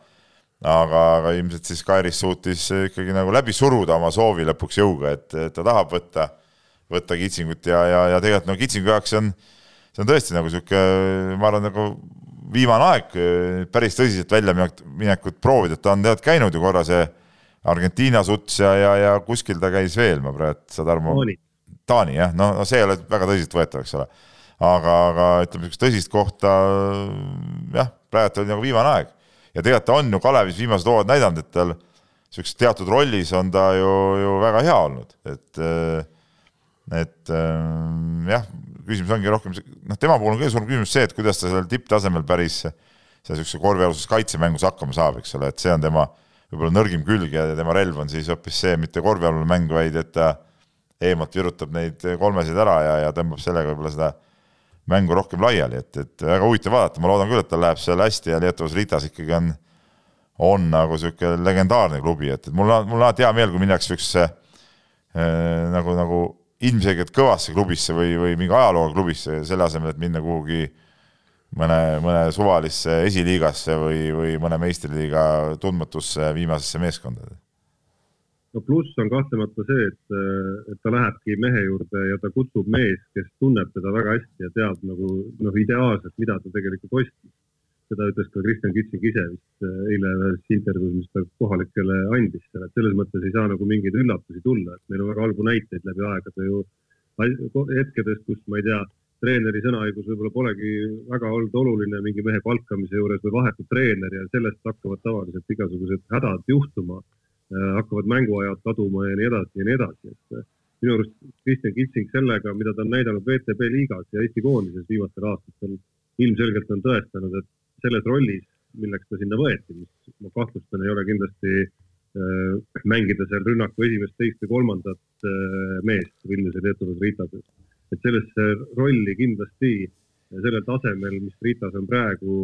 aga, aga ilmselt siis Kairis suutis ikkagi nagu läbi suruda oma soovi lõpuks jõuga, et ta tahab võtta, võtta kitsingut ja, ja, ja tegelikult no kitsingu jaoks on, see on tõesti nagu niisugune, ma arvan, nagu viimane aeg päris tõsiselt väljaminekut proovida, et ta on tegelikult käinud ju korra see Argentiina suts ja, ja, ja kuskil ta käis veel, ma praegu, saad aru, ma Taani jah, no, no see ei ole väga tõsiseltvõetav, eks ole. aga, aga ütleme, niisugust tõsist kohta jah praegu oli nagu viimane aeg. ja tegelikult ta on ju Kalevis viimased hooajad näidanud, et tal niisuguses teatud rollis on ta ju, ju väga hea olnud, et et jah, küsimus ongi rohkem, noh, tema puhul on kõige suurem küsimus see, et kuidas ta sellel tipptasemel päris seal niisuguse korvialuses kaitsemängus hakkama saab, eks ole, et see on tema võib-olla nõrgim külg ja tema relv on siis hoopis see, mitte korvialune mäng, vaid et ta eemalt virutab neid kolmesid ära ja, ja tõmbab sellega võib-olla seda mängu rohkem laiali, et, et väga huvitav vaadata, ma loodan küll, et tal läheb seal hästi ja Lietuvas Ritas ikkagi on, on nagu niisugune legendaarne klubi, et, et mul on, mul on alati hea meel, kui minnakse niisugusesse äh, nagu, nagu ilmselgelt kõvasse klubisse või, või mingi ajalooga klubisse, selle asemel, et minna kuhugi mõne, mõne suvalisse esiliigasse või, või mõne meistriliiga tundmatusse viimasesse meeskonda no pluss on kahtlemata see, et, et ta lähebki mehe juurde ja ta kutsub mees, kes tunneb teda väga hästi ja teab nagu noh, ideaalselt, mida ta tegelikult ostis. seda ütles ka Kristjan Kitsing ise vist äh, eile ühes intervjuus, mis ta kohalikele andis, et selles mõttes ei saa nagu mingeid üllatusi tulla, et meil on väga halbu näiteid läbi aegade ju hetkedest, kus ma ei tea, treeneri sõnaõigus võib-olla polegi väga olnud oluline mingi mehe palkamise juures või vahetud treener ja sellest hakkavad tavaliselt igasugused hädad juhtuma hakkavad mänguajad kaduma ja nii edasi ja nii edasi, et äh, minu arust Kristjan Kitsing sellega, mida ta on näidanud VTB liigas ja Eesti koondises viimastel aastatel, ilmselgelt on tõestanud, et selles rollis, milleks ta sinna võeti, mis ma kahtlustan, ei ole kindlasti äh, mängida seal rünnaku esimest, teist või kolmandat äh, meest Vilniuse Lietuvas Ritases. et sellesse rolli kindlasti sellel tasemel, mis Ritas on praegu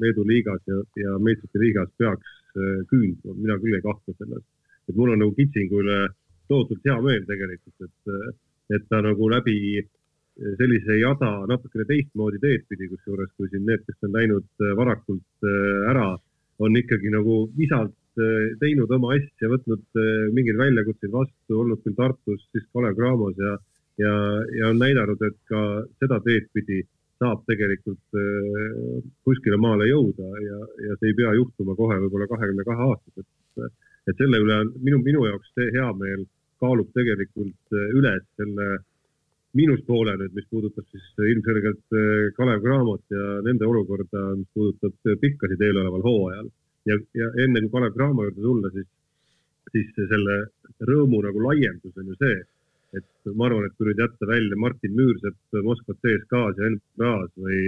Leedu liigas ja, ja meistrite liigas, peaks äh, küünduma, mina küll ei kahtle selles. et mul on nagu Kitsingu üle tohutult hea meel tegelikult, et, äh, et ta nagu läbi sellise jada natukene teistmoodi teed pidi, kusjuures kui siin need, kes on läinud äh, varakult ära, on ikkagi nagu visalt teinud oma asja, võtnud mingeid väljakutseid vastu, olnud küll Tartus, siis Kalev Cramos ja, ja, ja on näidanud, et ka seda teed pidi saab tegelikult äh, kuskile maale jõuda ja, ja see ei pea juhtuma kohe võib-olla kahekümne kahe aastaselt. et selle üle on minu, minu jaoks see heameel kaalub tegelikult üles selle miinuspoole nüüd, mis puudutab siis ilmselgelt Kalev Cramot ja nende olukorda, mis puudutab pikkasid eeloleval hooajal. ja, ja enne kui Kalev Cramo juurde tulla, siis, siis selle rõõmu nagu laiendus on ju see, et ma arvan, et kui nüüd jätta välja Martin Müürsepp Moskva CSKA-s ja NBA-s või,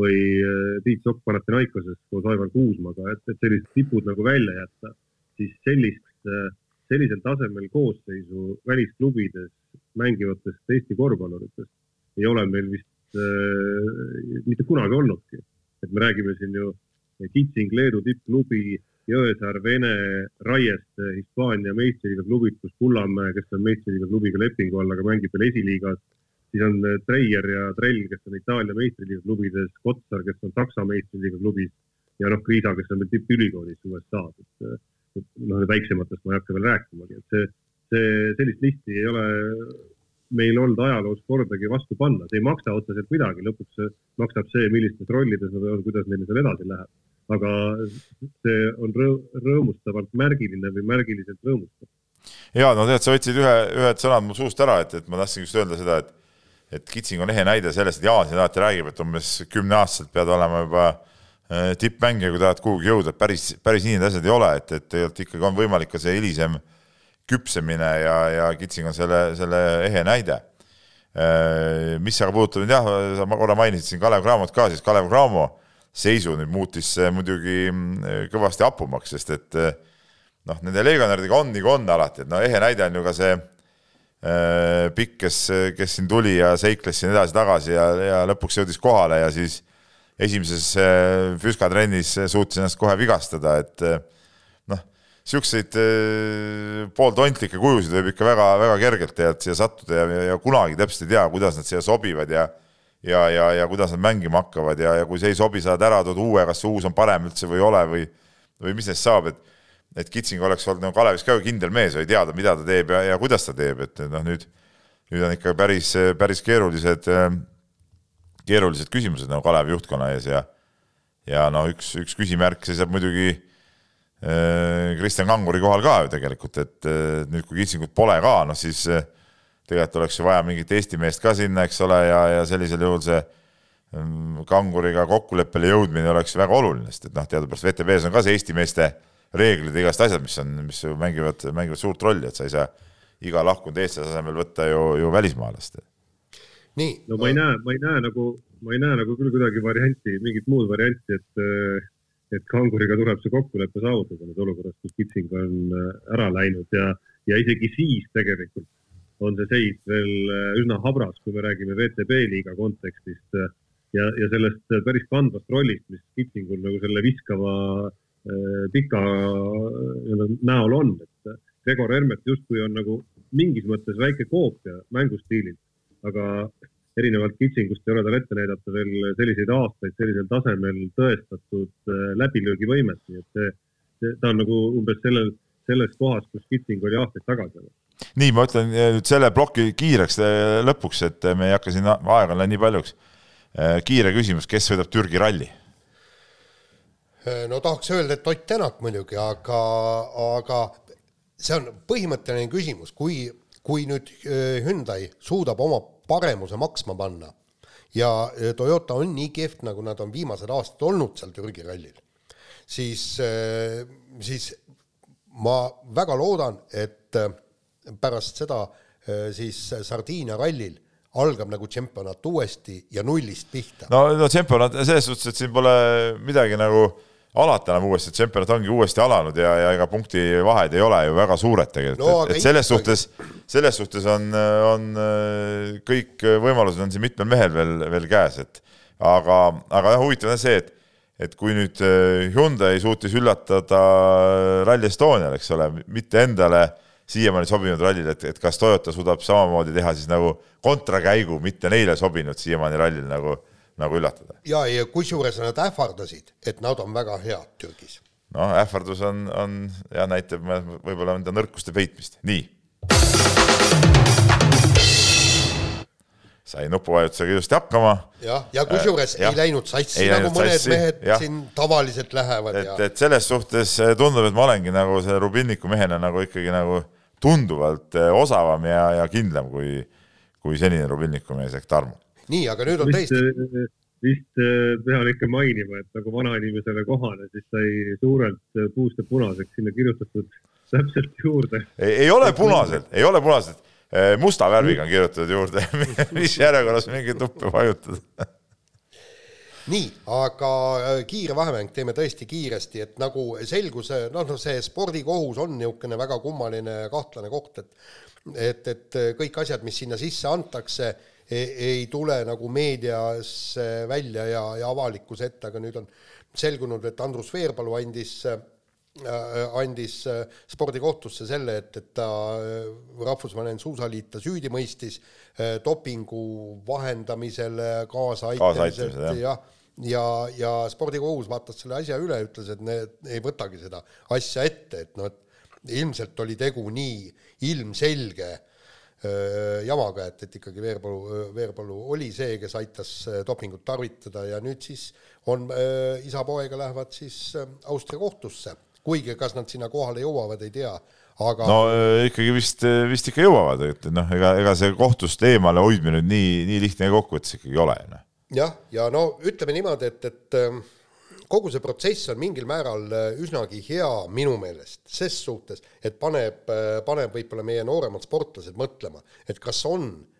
või äh, Tiit Sokk Panathinaikoses koos Aivar Kuusmaga, et, et sellised tipud nagu välja jätta, siis sellist, äh, sellisel tasemel koosseisu välisklubides mängivatest Eesti korvpalluritest ei ole meil vist äh, mitte kunagi olnudki. et me räägime siin ju Kitsing, Leedu tippklubi Jõesaar, Vene, Raieste, Hispaania meistriliiga klubid, kus Kullamäe, kes on meistriliiga klubiga lepingu all, aga mängib veel esiliigas, siis on eh, Treier ja Trell, kes on Itaalia meistriliiga klubides, Kotsar, kes on Saksa meistriliiga klubis ja noh, Kriisa, kes on veel tippülikoolis USA-s, et, eh, et noh, väiksematest ma ei hakka veel rääkimagi, et see, see, sellist listi ei ole meil olnud ajaloos kordagi vastu panna, see ei maksa otseselt midagi, lõpuks maksab see, millistes rollides nad on, kuidas neil seal edasi läheb aga see on rõõmustavalt märgiline või märgiliselt rõõmustav. ja no tead, sa võtsid ühe, ühed sõnad mu suust ära, et, et ma tahtsin just öelda seda, et et Kitsing on ehe näide sellest, et Jaan siin alati räägib, et umbes kümneaastaselt pead olema juba äh, tippmängija, kui tahad kuhugi jõuda, et päris, päris nii need asjad ei ole, et, et tegelikult ikkagi on võimalik ka see hilisem küpsemine ja, ja Kitsing on selle, selle ehe näide. Äh, mis aga puudutab nüüd jah, sa korra mainisid siin Kalev Cramot ka, siis Kalev Cramo seisu nüüd muutis muidugi mm, kõvasti hapumaks, sest et eh, noh, nende legionäridega on nagu on alati, et no ehe näide on ju ka see äh, pikk, kes, kes siin tuli ja seikles siin edasi-tagasi ja, ja lõpuks jõudis kohale ja siis esimeses äh, füskatrennis suutis ennast kohe vigastada, et äh, noh, niisuguseid pooltontlikke kujusid võib ikka väga-väga kergelt tegelikult siia sattuda ja, ja kunagi täpselt ei tea, kuidas nad siia sobivad ja ja, ja, ja kuidas nad mängima hakkavad ja, ja kui see ei sobi, saad ära tuua uue, kas see uus on parem üldse või ei ole või, või mis neist saab, et et Kitsing oleks olnud nagu Kalevis ka kindel mees, oli teada, mida ta teeb ja, ja kuidas ta teeb, et noh, nüüd, nüüd on ikka päris, päris keerulised, keerulised küsimused nagu Kalevi juhtkonna ees ja ja no üks, üks küsimärk seisab muidugi äh, Kristjan Kanguri kohal ka ju tegelikult, et nüüd, kui Kitsingut pole ka, noh siis äh, tegelikult oleks ju vaja mingit Eesti meest ka sinna, eks ole, ja, ja sellisel juhul see mm, kanguriga kokkuleppele jõudmine oleks väga oluline, sest et noh, teadupärast VTV-s on ka see Eesti meeste reeglid ja igast asjad, mis on, mis mängivad, mängivad suurt rolli, et sa ei saa iga lahkunud eestlase asemel võtta ju, ju välismaalast. nii. no ma ei näe, ma ei näe nagu, ma ei näe nagu küll kuidagi varianti, mingit muud varianti, et et kanguriga tuleb see kokkulepe saavutada nüüd olukorras, kus Kitsing on ära läinud ja, ja isegi siis tegelikult on see seis veel äh, üsna habras, kui me räägime VTB liiga kontekstist äh, ja, ja sellest äh, päris kandvast rollist, mis Kitsingul nagu selle viskava pika näol on, et Gregor Hermet justkui on nagu mingis mõttes väike koopia mängustiililt, aga erinevalt Kitsingust ei ole tal ette näidata veel selliseid aastaid sellisel tasemel tõestatud läbilöögivõimet, nii et see, see, ta on nagu umbes sellel, selles kohas, kus Kitsing oli aastaid tagasi nii, ma ütlen eh, nüüd selle ploki kiireks eh, lõpuks, et me ei hakka siin aega läheb nii paljuks. Eh, kiire küsimus, kes võidab Türgi ralli? no tahaks öelda, et Ott Tänak muidugi, aga, aga see on põhimõtteline küsimus, kui, kui nüüd Hyundai suudab oma paremuse maksma panna ja Toyota on nii kehv, nagu nad on viimased aastad olnud seal Türgi rallil, siis, siis ma väga loodan, et pärast seda äh, siis Sardiinia rallil algab nagu tšempionat uuesti ja nullist pihta. no, no tšempionat selles suhtes, et siin pole midagi nagu alata enam uuesti, et tšempionat ongi uuesti alanud ja, ja ega punktivahed ei ole ju väga suured tegelikult no,, et, et selles suhtes, selles suhtes on, on kõik võimalused on siin mitmel mehel veel, veel käes, et aga, aga jah, huvitav on see, et et kui nüüd Hyundai suutis üllatada Rally Estonial, eks ole, mitte endale siiamaani sobinud rallil, et, et kas Toyota suudab samamoodi teha siis nagu kontrakäigu, mitte neile sobinud siiamaani rallil nagu, nagu üllatada. ja, ja kusjuures nad ähvardasid, et nad on väga head Türgis. noh, ähvardus on, on ja näitab võib-olla enda nõrkuste peitmist, nii. sai nupuvajutusega ilusti hakkama. jah, ja kusjuures Äh, ei läinud sassi, nagu läinud mõned sassi, mehed jah. siin tavaliselt lähevad et ja, et selles suhtes äh, tundub, et ma olengi nagu selle Rubinniku mehena nagu ikkagi nagu tunduvalt äh, osavam ja, ja kindlam kui, kui senine Rubinniku mees ehk Tarmo. nii, aga nüüd on tõesti, vist äh, pean ikka mainima, et nagu vanainimesele kohane, siis sai suurelt puust ja punaseks sinna kirjutatud täpselt juurde. ei ole punaselt, ei ole punaselt, musta värviga on kirjutatud juurde mis järjekorras mingeid nuppe vajutada nii, aga äh, kiire vahemäng teeme tõesti kiiresti, et nagu selgus, noh, noh, see spordikohus on niisugune väga kummaline kahtlane koht, et et, et kõik asjad, mis sinna sisse antakse, ei tule nagu meediasse välja ja, ja avalikkuse ette, aga nüüd on selgunud, et Andrus Veerpalu andis äh, andis äh, spordikohtusse selle, et, et ta äh, Rahvusvaheline Suusaliit ta süüdi mõistis äh, dopingu vahendamisele kaasaaitamisel Kaasaaitamisel, jah. ja, ja, ja spordikohus vaatas selle asja üle, ütles, et need ei võtagi seda asja ette, et noh, et ilmselt oli tegu nii ilmselge jamaga, et, et ikkagi Veerpalu, Veerpalu oli see, kes aitas dopingut tarvitada ja nüüd siis on öö, isa-poega lähevad siis öö, Austria kohtusse, kuigi kas nad sinna kohale jõuavad, ei tea, aga no äh, ikkagi vist, vist ikka jõuavad, et noh, ega, ega see kohtust eemale hoidmine nüüd nii, nii lihtne kokkuvõttes ikkagi ei ole. noh. jah, ja no ütleme niimoodi, et, et ähm, kogu see protsess on mingil määral äh, üsnagi hea minu meelest, ses suhtes, et paneb, paneb võib-olla meie nooremad sportlased mõtlema, et kas on äh,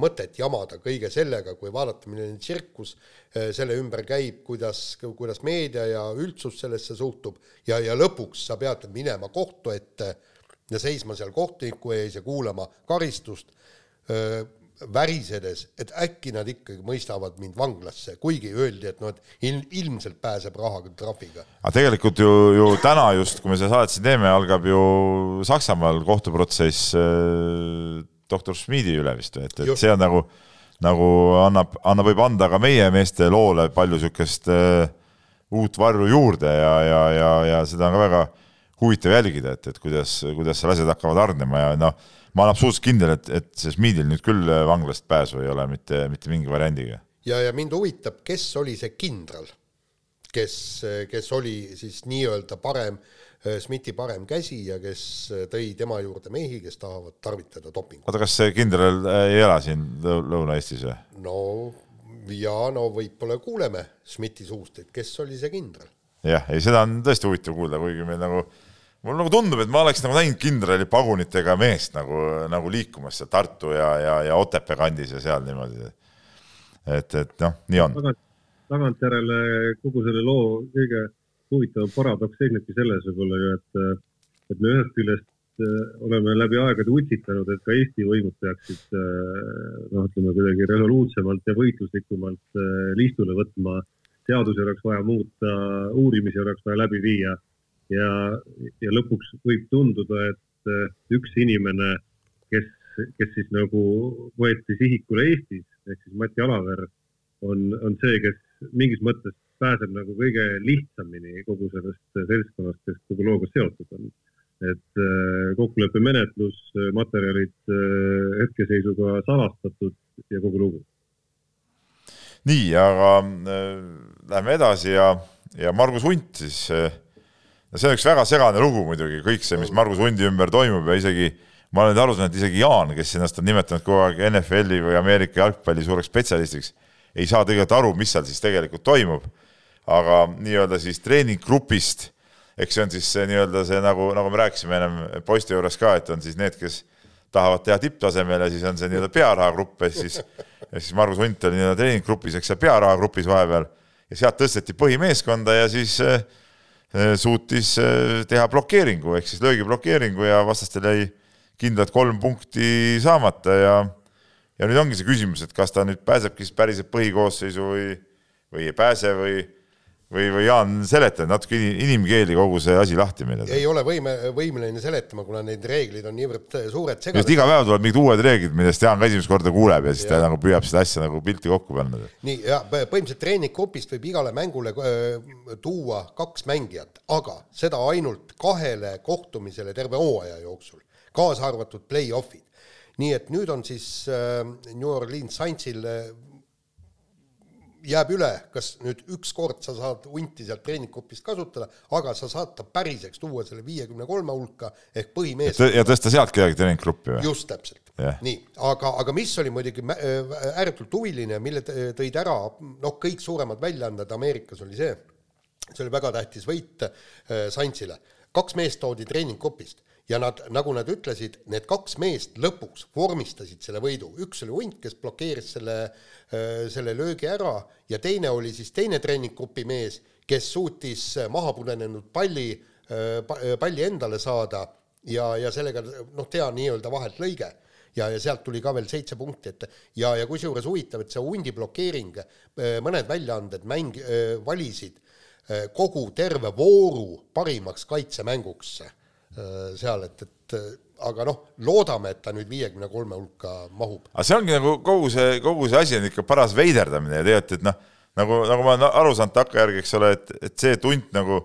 mõtet jamada kõige sellega, kui vaadata, milline tsirkus äh, selle ümber käib, kuidas, kuidas meedia ja üldsus sellesse suhtub ja, ja lõpuks sa pead minema kohtu ette ja seisma seal kohtuniku ees ja kuulama karistust öö, värisedes, et äkki nad ikkagi mõistavad mind vanglasse, kuigi öeldi, et noh, et il, ilmselt pääseb rahaga trahviga. aga tegelikult ju, ju täna just, kui me seda saadet siin teeme, algab ju Saksamaal kohtuprotsess äh, doktor Schmidi üle vist, et, et Just. see on nagu, nagu annab, annab, võib anda ka meie meeste loole palju niisugust äh, uut varju juurde ja, ja, ja, ja seda on ka väga huvitav jälgida, et, et kuidas, kuidas seal asjad hakkavad hargnema ja noh, ma olen absoluutselt kindel, et, et see Schmidil nüüd küll vanglast pääsu ei ole mitte, mitte mingi variandiga. ja, ja mind huvitab, kes oli see kindral, kes, kes oli siis nii-öelda parem, Schmidti parem käsi ja kes tõi tema juurde mehi, kes tahavad tarvitada dopingut. oota, kas see kindral ei ela siin Lõu- Lõuna-Eestis või? no ja no võib-olla kuuleme Schmidti suust, et kes oli see kindral. jah, ei seda on tõesti huvitav kuulda, kuigi meil nagu, mul nagu tundub, et ma oleks nagu näinud kindrali pagunitega meest nagu, nagu liikumas seal Tartu ja, ja, ja Otepää kandis ja seal niimoodi. et, et noh, nii on. tagant, tagantjärele kogu selle loo kõige huvitavam paradoks seisnebki selles võib-olla ju, et, et me ühest küljest äh, oleme läbi aegade utsitanud, et ka Eesti võimud peaksid äh, noh, ütleme kuidagi resoluutsemalt ja võitluslikumalt äh, liistule võtma. seadusi oleks vaja muuta, uurimisi oleks vaja läbi viia ja, ja lõpuks võib tunduda, et üks inimene, kes, kes siis nagu võeti sihikule Eestis ehk siis Mati Alaver on, on see, kes mingis mõttes pääseb nagu kõige lihtsamini kogu sellest seltskonnast, kes kogu looga seotud on. et äh, kokkuleppemenetlus, materjalid äh, hetkeseisuga salastatud ja kogu lugu. nii, aga äh, lähme edasi ja, ja Margus Hunt siis äh, see on üks väga segane lugu muidugi, kõik see, mis Margus Hundi ümber toimub ja isegi ma olen aru saanud, et isegi Jaan, kes ennast on nimetanud kogu aeg NFL-i või Ameerika jalgpalli suureks spetsialistiks, ei saa tegelikult aru, mis seal siis tegelikult toimub. Aga nii-öelda siis treeninggrupist, eks see on siis see nii-öelda see nagu, nagu me rääkisime ennem poiste juures ka, et on siis need, kes tahavad teha tipptasemel ja siis on see nii-öelda pearahagrupp ja siis, ja siis Margus Hunt oli nii-öelda treeninggrupis, eks seal pearahagrupis vahepeal. Ja sealt tõsteti põhimeeskonda ja siis äh, suutis äh, teha blokeeringu ehk siis löögiblokeeringu ja vastastel jäi kindlalt kolm punkti saamata ja ja nüüd ongi see küsimus, et kas ta nüüd pääsebki siis päriselt põhikoosseisu või, või ei pääse või või, või Jaan, seleta natuke inimkeeli kogu see asi lahti meile. ei ole võime, võimeline seletama, kuna need reeglid on niivõrd suured just iga päev tulevad mingid uued reeglid, millest Jaan ka esimest korda kuuleb ja siis ta nagu püüab seda asja nagu pilti kokku panna. nii, ja põhimõtteliselt treeninggrupist võib igale mängule öö, tuua kaks mängijat, aga seda ainult kahele kohtumisele terve hooaja jooksul, kaasa arvatud play-off'id nii et nüüd on siis äh, New Orleans Saintsil äh, jääb üle, kas nüüd ükskord sa saad hunti sealt treeninggrupist kasutada, aga sa saad ta päriseks tuua selle viiekümne kolme hulka ehk põhimees. ja tõsta sealt kedagi treeninggruppi või? just täpselt yeah.. nii, aga, aga mis oli muidugi ääretult huviline, mille tõid ära noh, kõik suuremad väljaanded Ameerikas oli see, see oli väga tähtis võit äh, Saintsile. kaks meest toodi treeninggrupist ja nad, nagu nad ütlesid, need kaks meest lõpuks vormistasid selle võidu, üks oli Hunt, kes blokeeris selle, äh, selle löögi ära ja teine oli siis teine treeninggrupi mees, kes suutis maha pudenenud palli, äh, palli endale saada ja, ja sellega noh, teha nii-öelda vahelt lõige. Ja, ja sealt tuli ka veel seitse punkti, et ja, ja kusjuures huvitav, et see hundi blokeering, mõned väljaanded mäng, valisid kogu terve vooru parimaks kaitsemänguks seal, et, et eh, aga noh, loodame, et ta nüüd viiekümne kolme hulka mahub. aga see ongi nagu kogu see, kogu see asi on ikka paras veiderdamine ja tegelikult, et noh, nagu, nagu ma olen aru saanud takkajärgi, eks ole, et, et see tunt nagu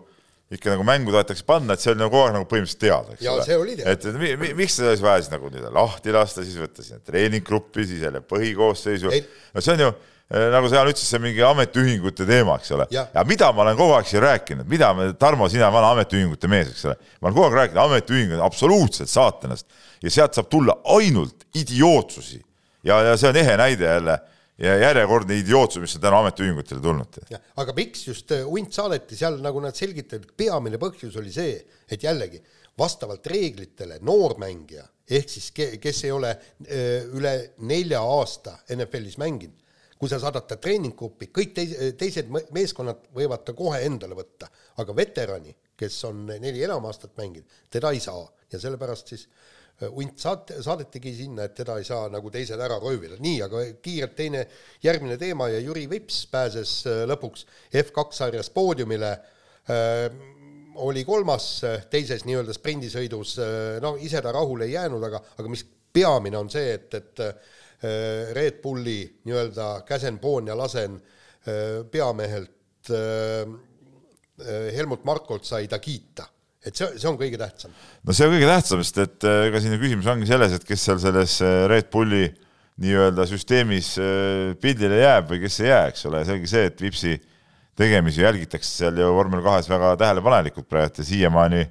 ikka nagu mängu tahetakse panna, et see oli nagu kogu aeg nagu põhimõtteliselt teada, eks ja, ole. et, et mi, mi, miks seda siis vaja siis nagu nii-öelda lahti lasta, siis võtta sinna treeninggruppi, siis jälle põhikoosseisu, no see on ju Äh, nagu sa, ütlesid, see mingi ametiühingute teema, eks ole. ja mida ma olen kogu aeg siin rääkinud, mida me, Tarmo, sina vana ametiühingute mees, eks ole, ma olen kogu aeg rääkinud, ametiühingud on absoluutselt saatanast ja sealt saab tulla ainult idiootsusi. ja, ja see on ehe näide jälle ja järjekordne idiootsus, mis on täna ametiühingutele tulnud. aga miks just äh, hunt saadeti seal, nagu nad selgitasid, peamine põhjus oli see, et jällegi vastavalt reeglitele noormängija ehk siis kes ei ole öö, äh, üle nelja aasta NFL-is mänginud, kui sa saadad ta treeninggruppi, kõik teis-, teised meeskonnad võivad ta kohe endale võtta, aga veterani, kes on neli enam aastat mänginud, teda ei saa. Ja sellepärast siis äh, hunt saat-, saadetigi sinna, et teda ei saa nagu teised ära röövida. nii, aga kiirelt teine, järgmine teema ja Jüri Vips pääses äh, lõpuks F2 sarjas poodiumile. Äh,, oli kolmas teises nii-öelda sprindisõidus, no ise ta rahule ei jäänud, aga, aga mis peamine on see, et, et Äh, Red Bulli nii-öelda käsen, poon ja lasen äh, peamehelt äh, Helmut Markolt sai ta kiita. Et see, see on kõige tähtsam. no see on kõige tähtsam, sest et ega siin ju küsimus ongi selles, et kes seal selles Red Bulli nii-öelda süsteemis pildile jääb või kes ei jää, eks ole, see ongi see, et Vipsi tegemisi jälgitakse seal ju vormel kahes väga tähelepanelikult praegu ja siiamaani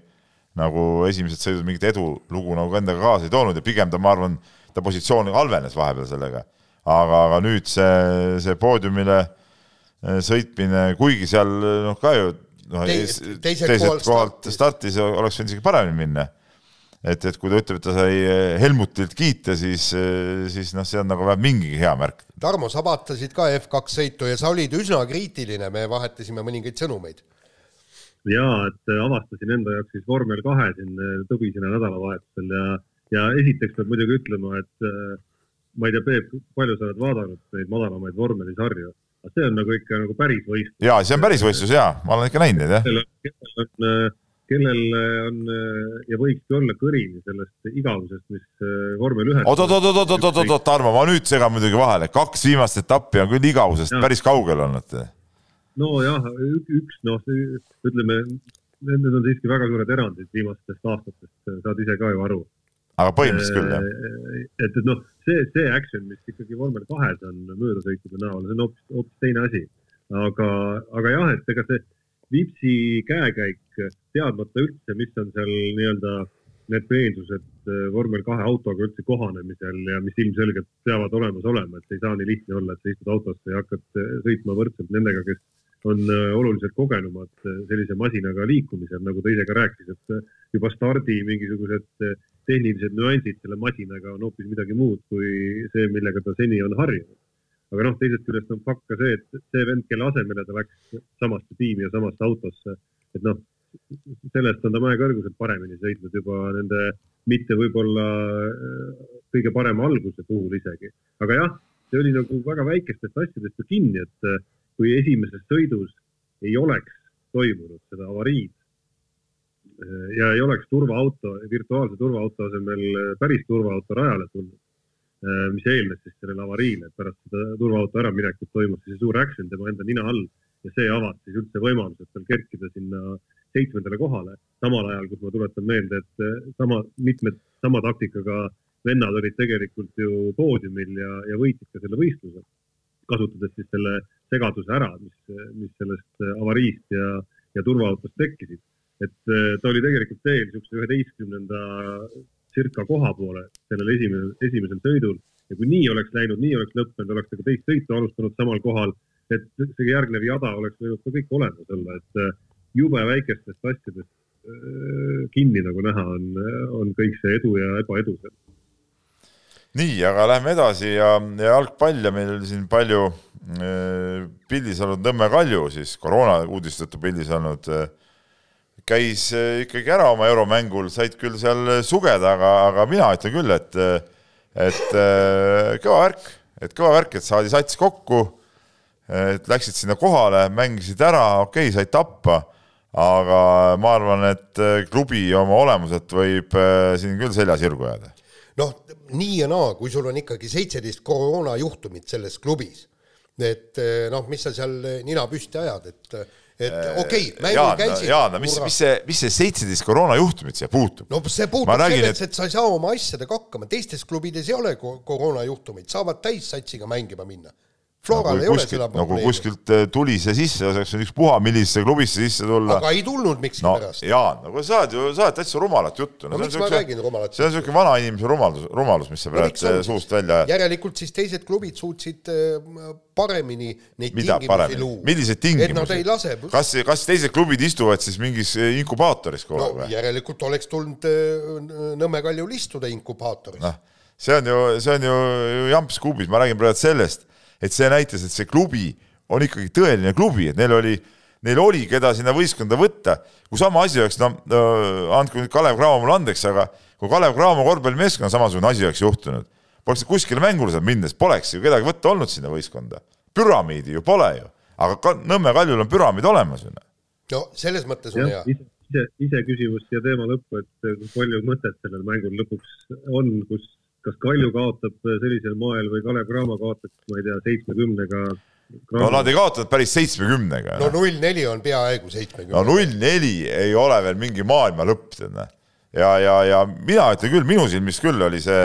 nagu esimesed sõidud mingit edulugu nagu endaga kaasa ei toonud. Ja pigem ta, ma arvan, ta positsioon halvenes vahepeal sellega. aga, aga nüüd see, see poodiumile eh, sõitmine, kuigi seal noh, ka ju noh, teiselt, teiselt kohalt, kohalt startis oleks võinud isegi paremini minna. et, et kui ta ütleb, et ta sai eh, Helmutilt kiita, siis, eh, siis noh, see on nagu vähemalt mingigi hea märk. Tarmo, sa vaatasid ka F2 sõitu ja sa olid üsna kriitiline, me vahetasime mõningaid sõnumeid ja et avastasin enda jaoks siis vormel kahe siin tõbisena nädalavahetusel ja ja esiteks peab muidugi ütlema, et äh, ma ei tea, Peep, palju sa oled vaadanud neid madalamaid vormelisarju, aga see on nagu ikka nagu päris võistlus. ja see on päris võistlus ja ma olen ikka näinud neid jah. kellel on, äh, kellel on äh, ja võikski olla kõrini sellest igavusest, mis vormel ühes. oot, oot, oot, oot, oot, oot, oot, Tarmo, ma nüüd segan muidugi vahele, kaks viimast etappi on küll igavusest ja. päris kaugel olnud. nojah, üks noh, ütleme, need on siiski väga suured erandid viimastest aastatest, saad ise ka ju aru aga põhimõtteliselt küll, jah. Äh, et, et noh, see, see action, mis ikkagi vormel kahes on möödasõitude näol, see on hoopis, hoopis teine asi. aga, aga jah, et ega see Vipsi käekäik, teadmata üldse, mis on seal nii-öelda need peensused äh, vormel kahe autoga üldse kohanemisel ja mis ilmselgelt peavad olemas olema, et ei saa nii lihtne olla, et sa istud autosse ja hakkad äh, sõitma võrdselt nendega, kes on oluliselt kogenumad sellise masinaga liikumisel, nagu ta ise ka rääkis, et juba stardi mingisugused tehnilised nüansid selle masinaga on hoopis midagi muud kui see, millega ta seni on harjunud. aga noh, teisest küljest on fakt ka see, et see vend, kelle asemele ta läks samasse tiimi ja samasse autosse, et noh, sellest on ta mäekõrguselt paremini sõitnud juba nende mitte võib-olla äh, kõige parema alguse puhul isegi. aga jah, see oli nagu väga väikestest asjadest ju kinni, et äh, kui esimeses sõidus ei oleks toimunud seda avariid, ja ei oleks turvaauto, virtuaalse turvaauto asemel päris turvaauto rajale tulnud, äh, mis eelnes siis sellele avariile, et pärast seda turvaauto äraminekut toimus siis suur action tema enda nina all ja see avas siis üldse võimalused tal kerkida sinna seitsmendale kohale, samal ajal, kus ma tuletan meelde, et äh, sama, mitmed sama taktikaga vennad olid tegelikult ju poodiumil ja, ja võitsid ka selle võistluse, kasutades siis selle segaduse ära, mis, mis sellest avariist ja, ja turvaautost tekkisid. Et äh, ta oli tegelikult teel niisuguse üheteistkümnenda circa koha poole sellel esimesel, esimesel sõidul. Ja kui nii oleks läinud, nii oleks lõppenud, oleks ta ka teist sõitu alustanud samal kohal, et see järgnev jada oleks võinud ka kõik olemas olla, et äh, jube väikestest asjadest äh, kinni, nagu näha on, on kõik see edu ja ebaedu seal. Nii, aga lähme edasi ja, ja jalgpall ja meil siin palju pildis olnud Nõmme Kalju siis koroona uudiste tõttu pildis olnud äh, käis äh, ikkagi ära oma euromängul, said küll seal sugeda, aga, aga mina ütlen küll, et, et äh, kõva värk, et kõva värk, et saadi sats kokku, et läksid sinna kohale, mängisid ära, okei okay,, said tappa, aga ma arvan, et klubi oma olemuselt võib siin küll selja sirgu jääda. Noh, nii ja naa, kui sul on ikkagi seitseteist koroonajuhtumit selles klubis, et noh, mis sa seal nina püsti ajad, et et äh, okei okay,, mängul käisid. Jaan, mis, mis see, mis see seitseteist koroonajuhtumit siia puutub? no see puutub selleks, et sa ei saa oma asjadega hakkama, teistes klubides ei ole koroonajuhtumeid, saavad täissatsiga mängima minna Floral no, ei kuskilt, ole seda probleemi. nagu kuskilt äh, tuli see sisse, oleks ükspuha, millisesse klubisse sisse tulla. aga ei tulnud miskipärast no,. Jaan, no sa oled ju, sa oled täitsa rumalat juttu no,. no miks ma räägin rumalat see on niisugune vanainimese rumalus, rumalus, mis sa praegu no, suust välja ajad. järelikult siis teised klubid suutsid äh, paremini neid Mida tingimusi luua. milliseid tingimusi? kas, kas teised klubid istuvad siis mingis inkubaatoris kogu aeg no, või? järelikult oleks tulnud Nõmme Kaljul istuda inkubaatoris. noh, see on ju, see on ju jamps kuubis, ma räägin praegu sellest et see näitas, et see klubi on ikkagi tõeline klubi, et neil oli, neil oli, keda sinna võistkonda võtta. kui sama asi oleks, no andku nüüd Kalev Cramo mulle andeks, aga kui Kalev Cramo korvpallimeeskonna samasugune asi oleks juhtunud, poleks kuskile mängule saanud minnes, poleks ju kedagi võtta olnud sinna võistkonda. püramiidi ju pole ju, aga ka Nõmme Kaljul on püramiid olemas ju. no selles mõttes on hea ise, iseküsimus siia teema lõppu, et palju mõtet sellel mängul lõpuks on, kus kas Kalju kaotab sellisel moel või Kalev Cramo kaotab, ma ei tea, seitsmekümnega no nad ei kaotanud päris seitsmekümnega. no null neli on peaaegu seitsmekümne. no null neli ei ole veel mingi maailma lõpp, tead näe. ja, ja, ja mina ütlen küll, minu silmis küll oli see,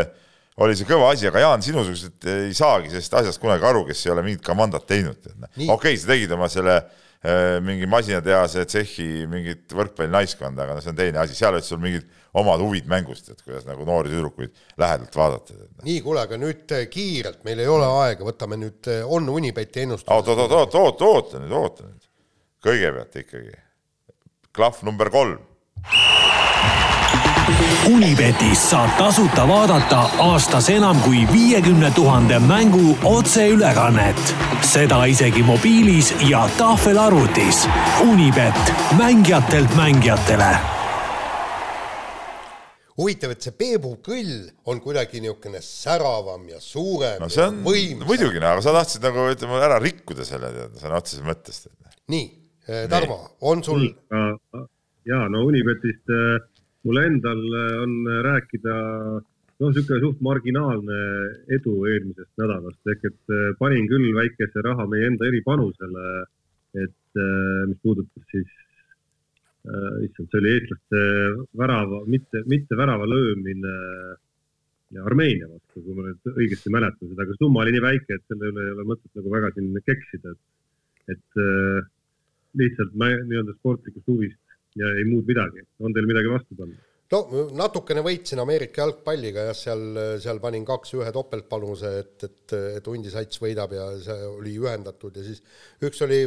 oli see kõva asi, aga Jaan, sinusugused ei saagi sellest asjast kunagi aru, kes ei ole mingit kamandat teinud, tead näe. okei okay,, sa tegid oma selle äh, mingi masinatehase tsehhi mingit võrkpallinaiskonda, aga no see on teine asi, seal olid sul mingid omad huvid mängust, et kuidas nagu noori tüdrukuid lähedalt vaadata. nii, kuule, aga nüüd äh, kiirelt, meil ei ole aega, võtame nüüd, äh, on Unibeti ennustus. oot, oot, oot, oot, oot, oota nüüd, oota nüüd. kõigepealt ikkagi klahv number kolm. Unibetis saab tasuta vaadata aastas enam kui viiekümne tuhande mängu otseülekannet. seda isegi mobiilis ja tahvelarvutis. Unibet, mängijatelt mängijatele huvitav, et see Peebu kõll on kuidagi niisugune säravam ja suurem no on muidugi, aga sa tahtsid nagu ütleme ära rikkuda selle tead sõna otseses mõttes. nii, eh, Tarmo, on sul? ja no Unibetist äh, mul endal äh, on rääkida noh, niisugune suht marginaalne edu eelmisest nädalast, ehk et panin küll väikese raha meie enda eripanusele, et mis puudutas siis issand, see oli eestlaste värava, mitte, mitte värava löömine Armeenia vastu, kui ma nüüd õigesti mäletan seda, aga summa oli nii väike, et selle üle ei ole mõtet nagu väga siin keksida, et, et äh, lihtsalt nii-öelda sportlikust huvist ja ei muud midagi. on teil midagi vastu panna? no natukene võitsin Ameerika jalgpalliga jah, seal, seal panin kaks-ühe topeltpanuse, et, et, et Undi Sats võidab ja see oli ühendatud ja siis üks oli,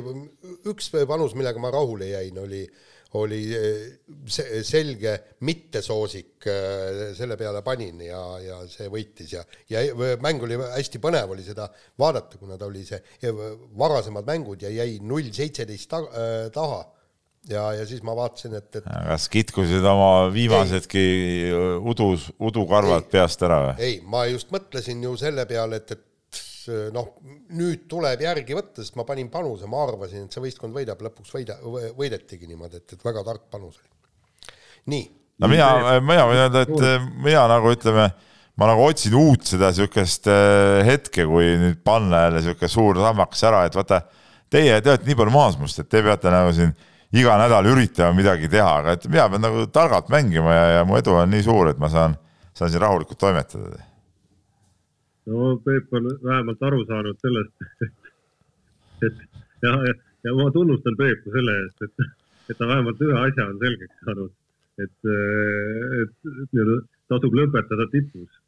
üks panus, millega ma rahule jäin, oli äh, oli eh, selge mittesoosik, eh, selle peale panin ja, ja see võitis ja, ja mäng oli hästi põnev oli seda vaadata, kuna ta oli see varasemad mängud ja jäi null seitseteist eh, taha. Ja, ja siis ma vaatasin, et, et kas kitkusid oma viimasedki udus, udukarvad peast ära või? ei, ma just mõtlesin ju selle peale, et, et noh, nüüd tuleb järgi võtta, sest ma panin panuse, ma arvasin, et see võistkond võidab, lõpuks võida, võidetigi niimoodi, et, et väga tark panus oli. nii. no mina, mina võin öelda, et mina nagu ütleme, ma nagu otsin uut seda niisugust äh, hetke, kui nüüd panna jälle niisugune suur sammakas ära, et vaata, teie, te olete nii palju maas must, et te peate nagu siin iga nädal üritama midagi teha, aga et mina pean nagu targalt mängima ja, ja mu edu on nii suur, et ma saan saan siin rahulikult toimetada. No Peep on vähemalt aru saanud sellest, et, et ja, ja, ja ma tunnustan Peepu selle eest, et, et ta vähemalt ühe asja on selgeks saanud, et, et, et nii-öelda tasub lõpetada tipus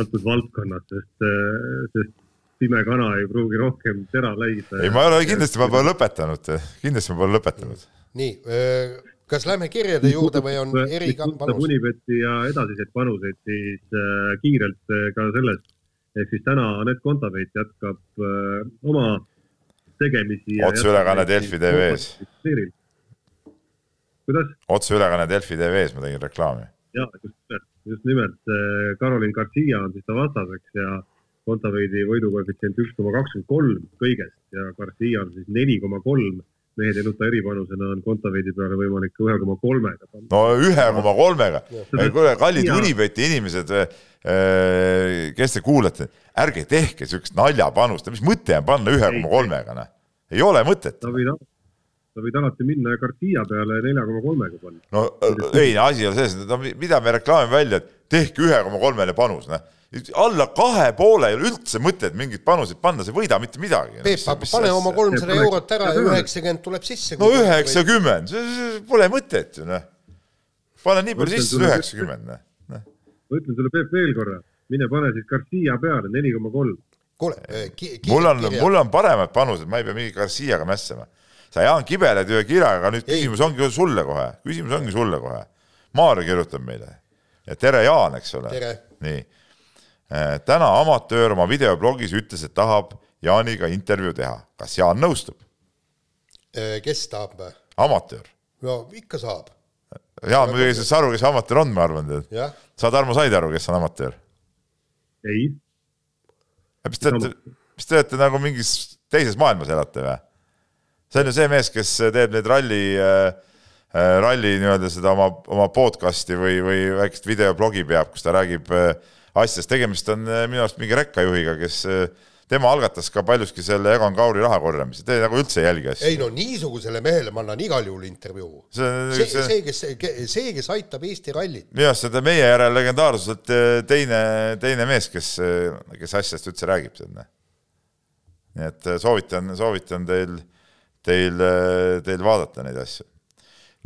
antud valdkonnas, sest, sest pime kana ei pruugi rohkem tera leida. ei, ma ei ole kindlasti, ma pole lõpetanud, kindlasti ma pole lõpetanud. nii, kas lähme kirjade juurde või on eri panus? Unibeti ja edasiseid panuseid, siis äh, kiirelt äh, ka sellest, ehk siis täna Anett Kontaveit jätkab äh, oma tegemisi. otseülekanne Delfi TV-s. kuidas? otseülekanne Delfi TV-s, ma tegin reklaami. ja, just, just nimelt Karolin Garcia on siis ta vastaseks ja Kontaveidi võidukoefitsient üks koma kakskümmend kolm kõigest ja Garcia on siis neli koma kolm mehed ei nuta eripanusena on Kontaveidi peale võimalik ühe koma kolmega no ühe koma kolmega, kuule kallid Unibeti inimesed, kes te kuulate, ärge tehke siukest naljapanust, mis mõte on panna ühe koma kolmega, noh, ei ole mõtet. sa võid, alati minna Garcia peale nelja koma kolmega panna. no ei, asi on selles, et no mida me reklaamime välja, et tehke ühe koma kolmele panus, noh alla kahe poole ei ole üldse mõtet mingeid panuseid panna, sa ei võida mitte midagi. Peep, pane oma kolmsada eurot ära ja üheksakümmend tuleb sisse. no üheksakümmend, pole mõtet ju noh. pane nii palju sisse, üheksakümmend noh. ma ütlen sulle, Peep, veel korra, mine pane siis Garcia peale, neli koma kolm. kuule, mul on, mul on paremad panused, ma ei pea mingi Garciaga mässama. sa, Jaan, kibeled ühe kirjaga, aga nüüd ei. küsimus ongi sulle kohe, küsimus ongi sulle kohe. Maarja kirjutab meile. ja tere, Jaan, eks ole. nii täna amatöör oma videoblogis ütles, et tahab Jaaniga intervjuu teha. kas Jaan nõustub? Äh, kes tahab? amatöör. no ikka saab. Jaan muidugi ei saa aru, kes amatöör on, ma arvan, sa, Tarmo, said aru, kes on amatöör? ei. mis te olete, mis te olete nagu mingis teises maailmas elate või? see on ju see mees, kes teeb neid ralli äh, äh ralli nii-öelda seda oma, oma podcast'i või, või väikest videoblogi peab, kus ta räägib äh, asjadest, tegemist on äh, minu arust mingi rekkajuhiga, kes äh, tema algatas ka paljuski selle Egon Kauri raha korjamise, te nagu üldse ei jälgi asja. ei no niisugusele mehele ma annan igal juhul intervjuu. see, see, see, see, kes, see, kes aitab Eesti rallit. minu arust seda meie järel legendaarsuselt äh, teine, teine mees, kes, kes asjast üldse räägib, nii et soovitan, soovitan teil, teil, teil vaadata neid asju.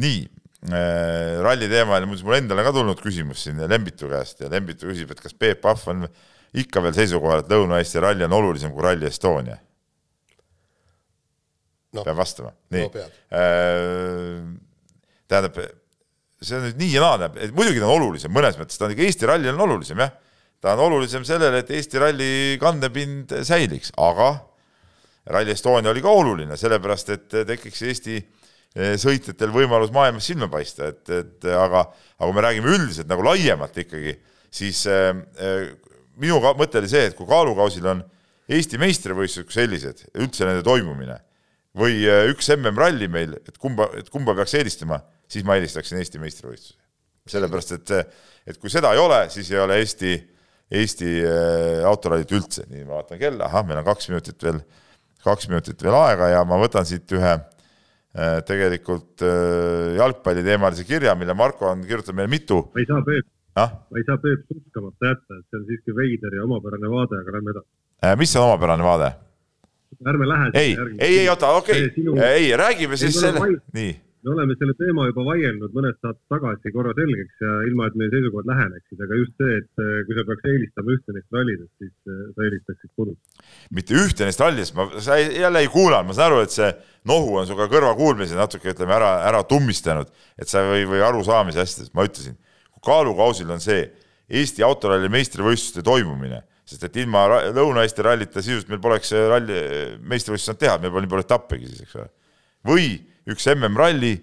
nii ralli teemal, muuseas mul endale ka tulnud küsimus siin Lembitu käest ja Lembitu küsib, et kas Peep Pahv on ikka veel seisukohal, et Lõuna-Eesti ralli on olulisem kui Rally Estonia no,? peab vastama, nii no,. Äh, tähendab, see on nüüd nii ja naa, et muidugi ta on olulisem mõnes mõttes, ta on ikka Eesti ralli on olulisem jah, ta on olulisem sellele, et Eesti ralli kandepind säiliks, aga Rally Estonia oli ka oluline, sellepärast et tekiks Eesti sõitjatel võimalus maailmas silma paista, et, et aga, aga kui me räägime üldiselt nagu laiemalt ikkagi, siis äh, minu mõte oli see, et kui kaalukausil on Eesti meistrivõistlused kui sellised, üldse nende toimumine, või üks MM-ralli meil, et kumba, et kumba peaks eelistama, siis ma eelistaksin Eesti meistrivõistlusi. sellepärast, et, et kui seda ei ole, siis ei ole Eesti, Eesti äh, autorallit üldse, nii ma vaatan kella, ahah, meil on kaks minutit veel, kaks minutit veel aega ja ma võtan siit ühe Äh, tegelikult äh, jalgpalliteemalise kirja, mille Marko on kirjutanud meile mitu. ma ei saa Peep ah?, ma ei saa Peep suskamata jätta, et see on siiski veider ja omapärane vaade, aga lähme edasi. Äh, mis on omapärane vaade? ärme lähe. ei, ei, ei oota, okei okay., ei räägime siis selle, nii me oleme selle teema juba vaielnud mõned saated tagasi korra selgeks ja ilma, et meie seisukohad läheneksid, aga just see, et äh, kui sa peaks eelistama ühte neist rallidest, siis äh, sa eelistaksid kodus. mitte ühte neist rallidest, ma, sa ei, jälle ei kuulanud, ma saan aru, et see nohu on sinuga kõrvakuulmise natuke, ütleme ära, ära tummistanud, et sa või, või arusaamise asjadest, ma ütlesin, kaalukausil on see Eesti autoralli meistrivõistluste toimumine, sest et ilma Lõuna-Eesti rallita sisuliselt meil poleks ralli meistrivõistlust saanud teha, meil pole etappegi siis, eks ole. või üks MM-ralli,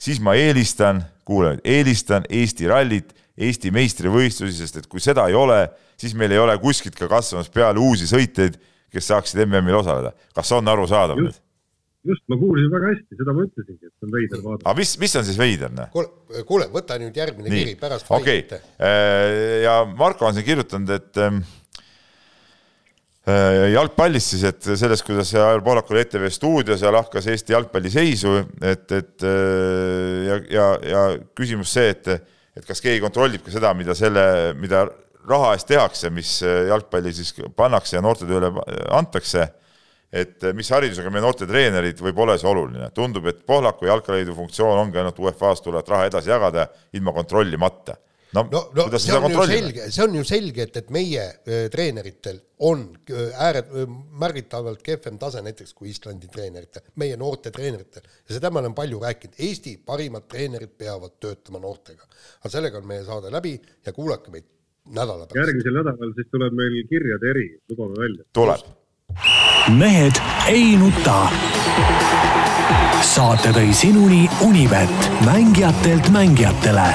siis ma eelistan, kuule, eelistan Eesti rallit, Eesti meistrivõistlusi, sest et kui seda ei ole, siis meil ei ole kuskilt ka kasvamas peale uusi sõitjaid, kes saaksid MM-il osaleda. kas on arusaadav nüüd? just, ma kuulsin väga hästi, seda ma ütlesingi, et see on veider vaadata. aga mis, mis on siis veider, noh? kuule, kuule, võta nüüd järgmine Nii. kiri pärast. okei okay., äh, ja Marko on siin kirjutanud, et ähm, Äh, jalgpallist siis, et sellest, kuidas Poolak oli ETV stuudios ja lahkas Eesti jalgpalli seisu, et, et äh, ja, ja, ja küsimus see, et, et kas keegi kontrollib ka seda, mida selle, mida raha eest tehakse, mis jalgpalli siis pannakse ja noortetööle antakse et mis haridusega meie noortetreenerid võib olla see oluline, tundub, et Pohlaku jalkaliidu funktsioon ongi ainult UEFA-st tulevat raha edasi jagada ilma kontrollimata no, no, no see on ju selge, see on ju selge, et, et meie treeneritel on ääret- äh,, märgitavalt kehvem tase näiteks kui Islandi treeneritel, meie noorte treeneritel. ja seda ma olen palju rääkinud, Eesti parimad treenerid peavad töötama noortega. aga sellega on meie saade läbi ja kuulake meid nädala pärast. järgmisel nädalal siis tuleb meil kirjade eri, lubame välja. tuleb. mehed ei nuta saate tõi sinuni Unibet, mängijatelt mängijatele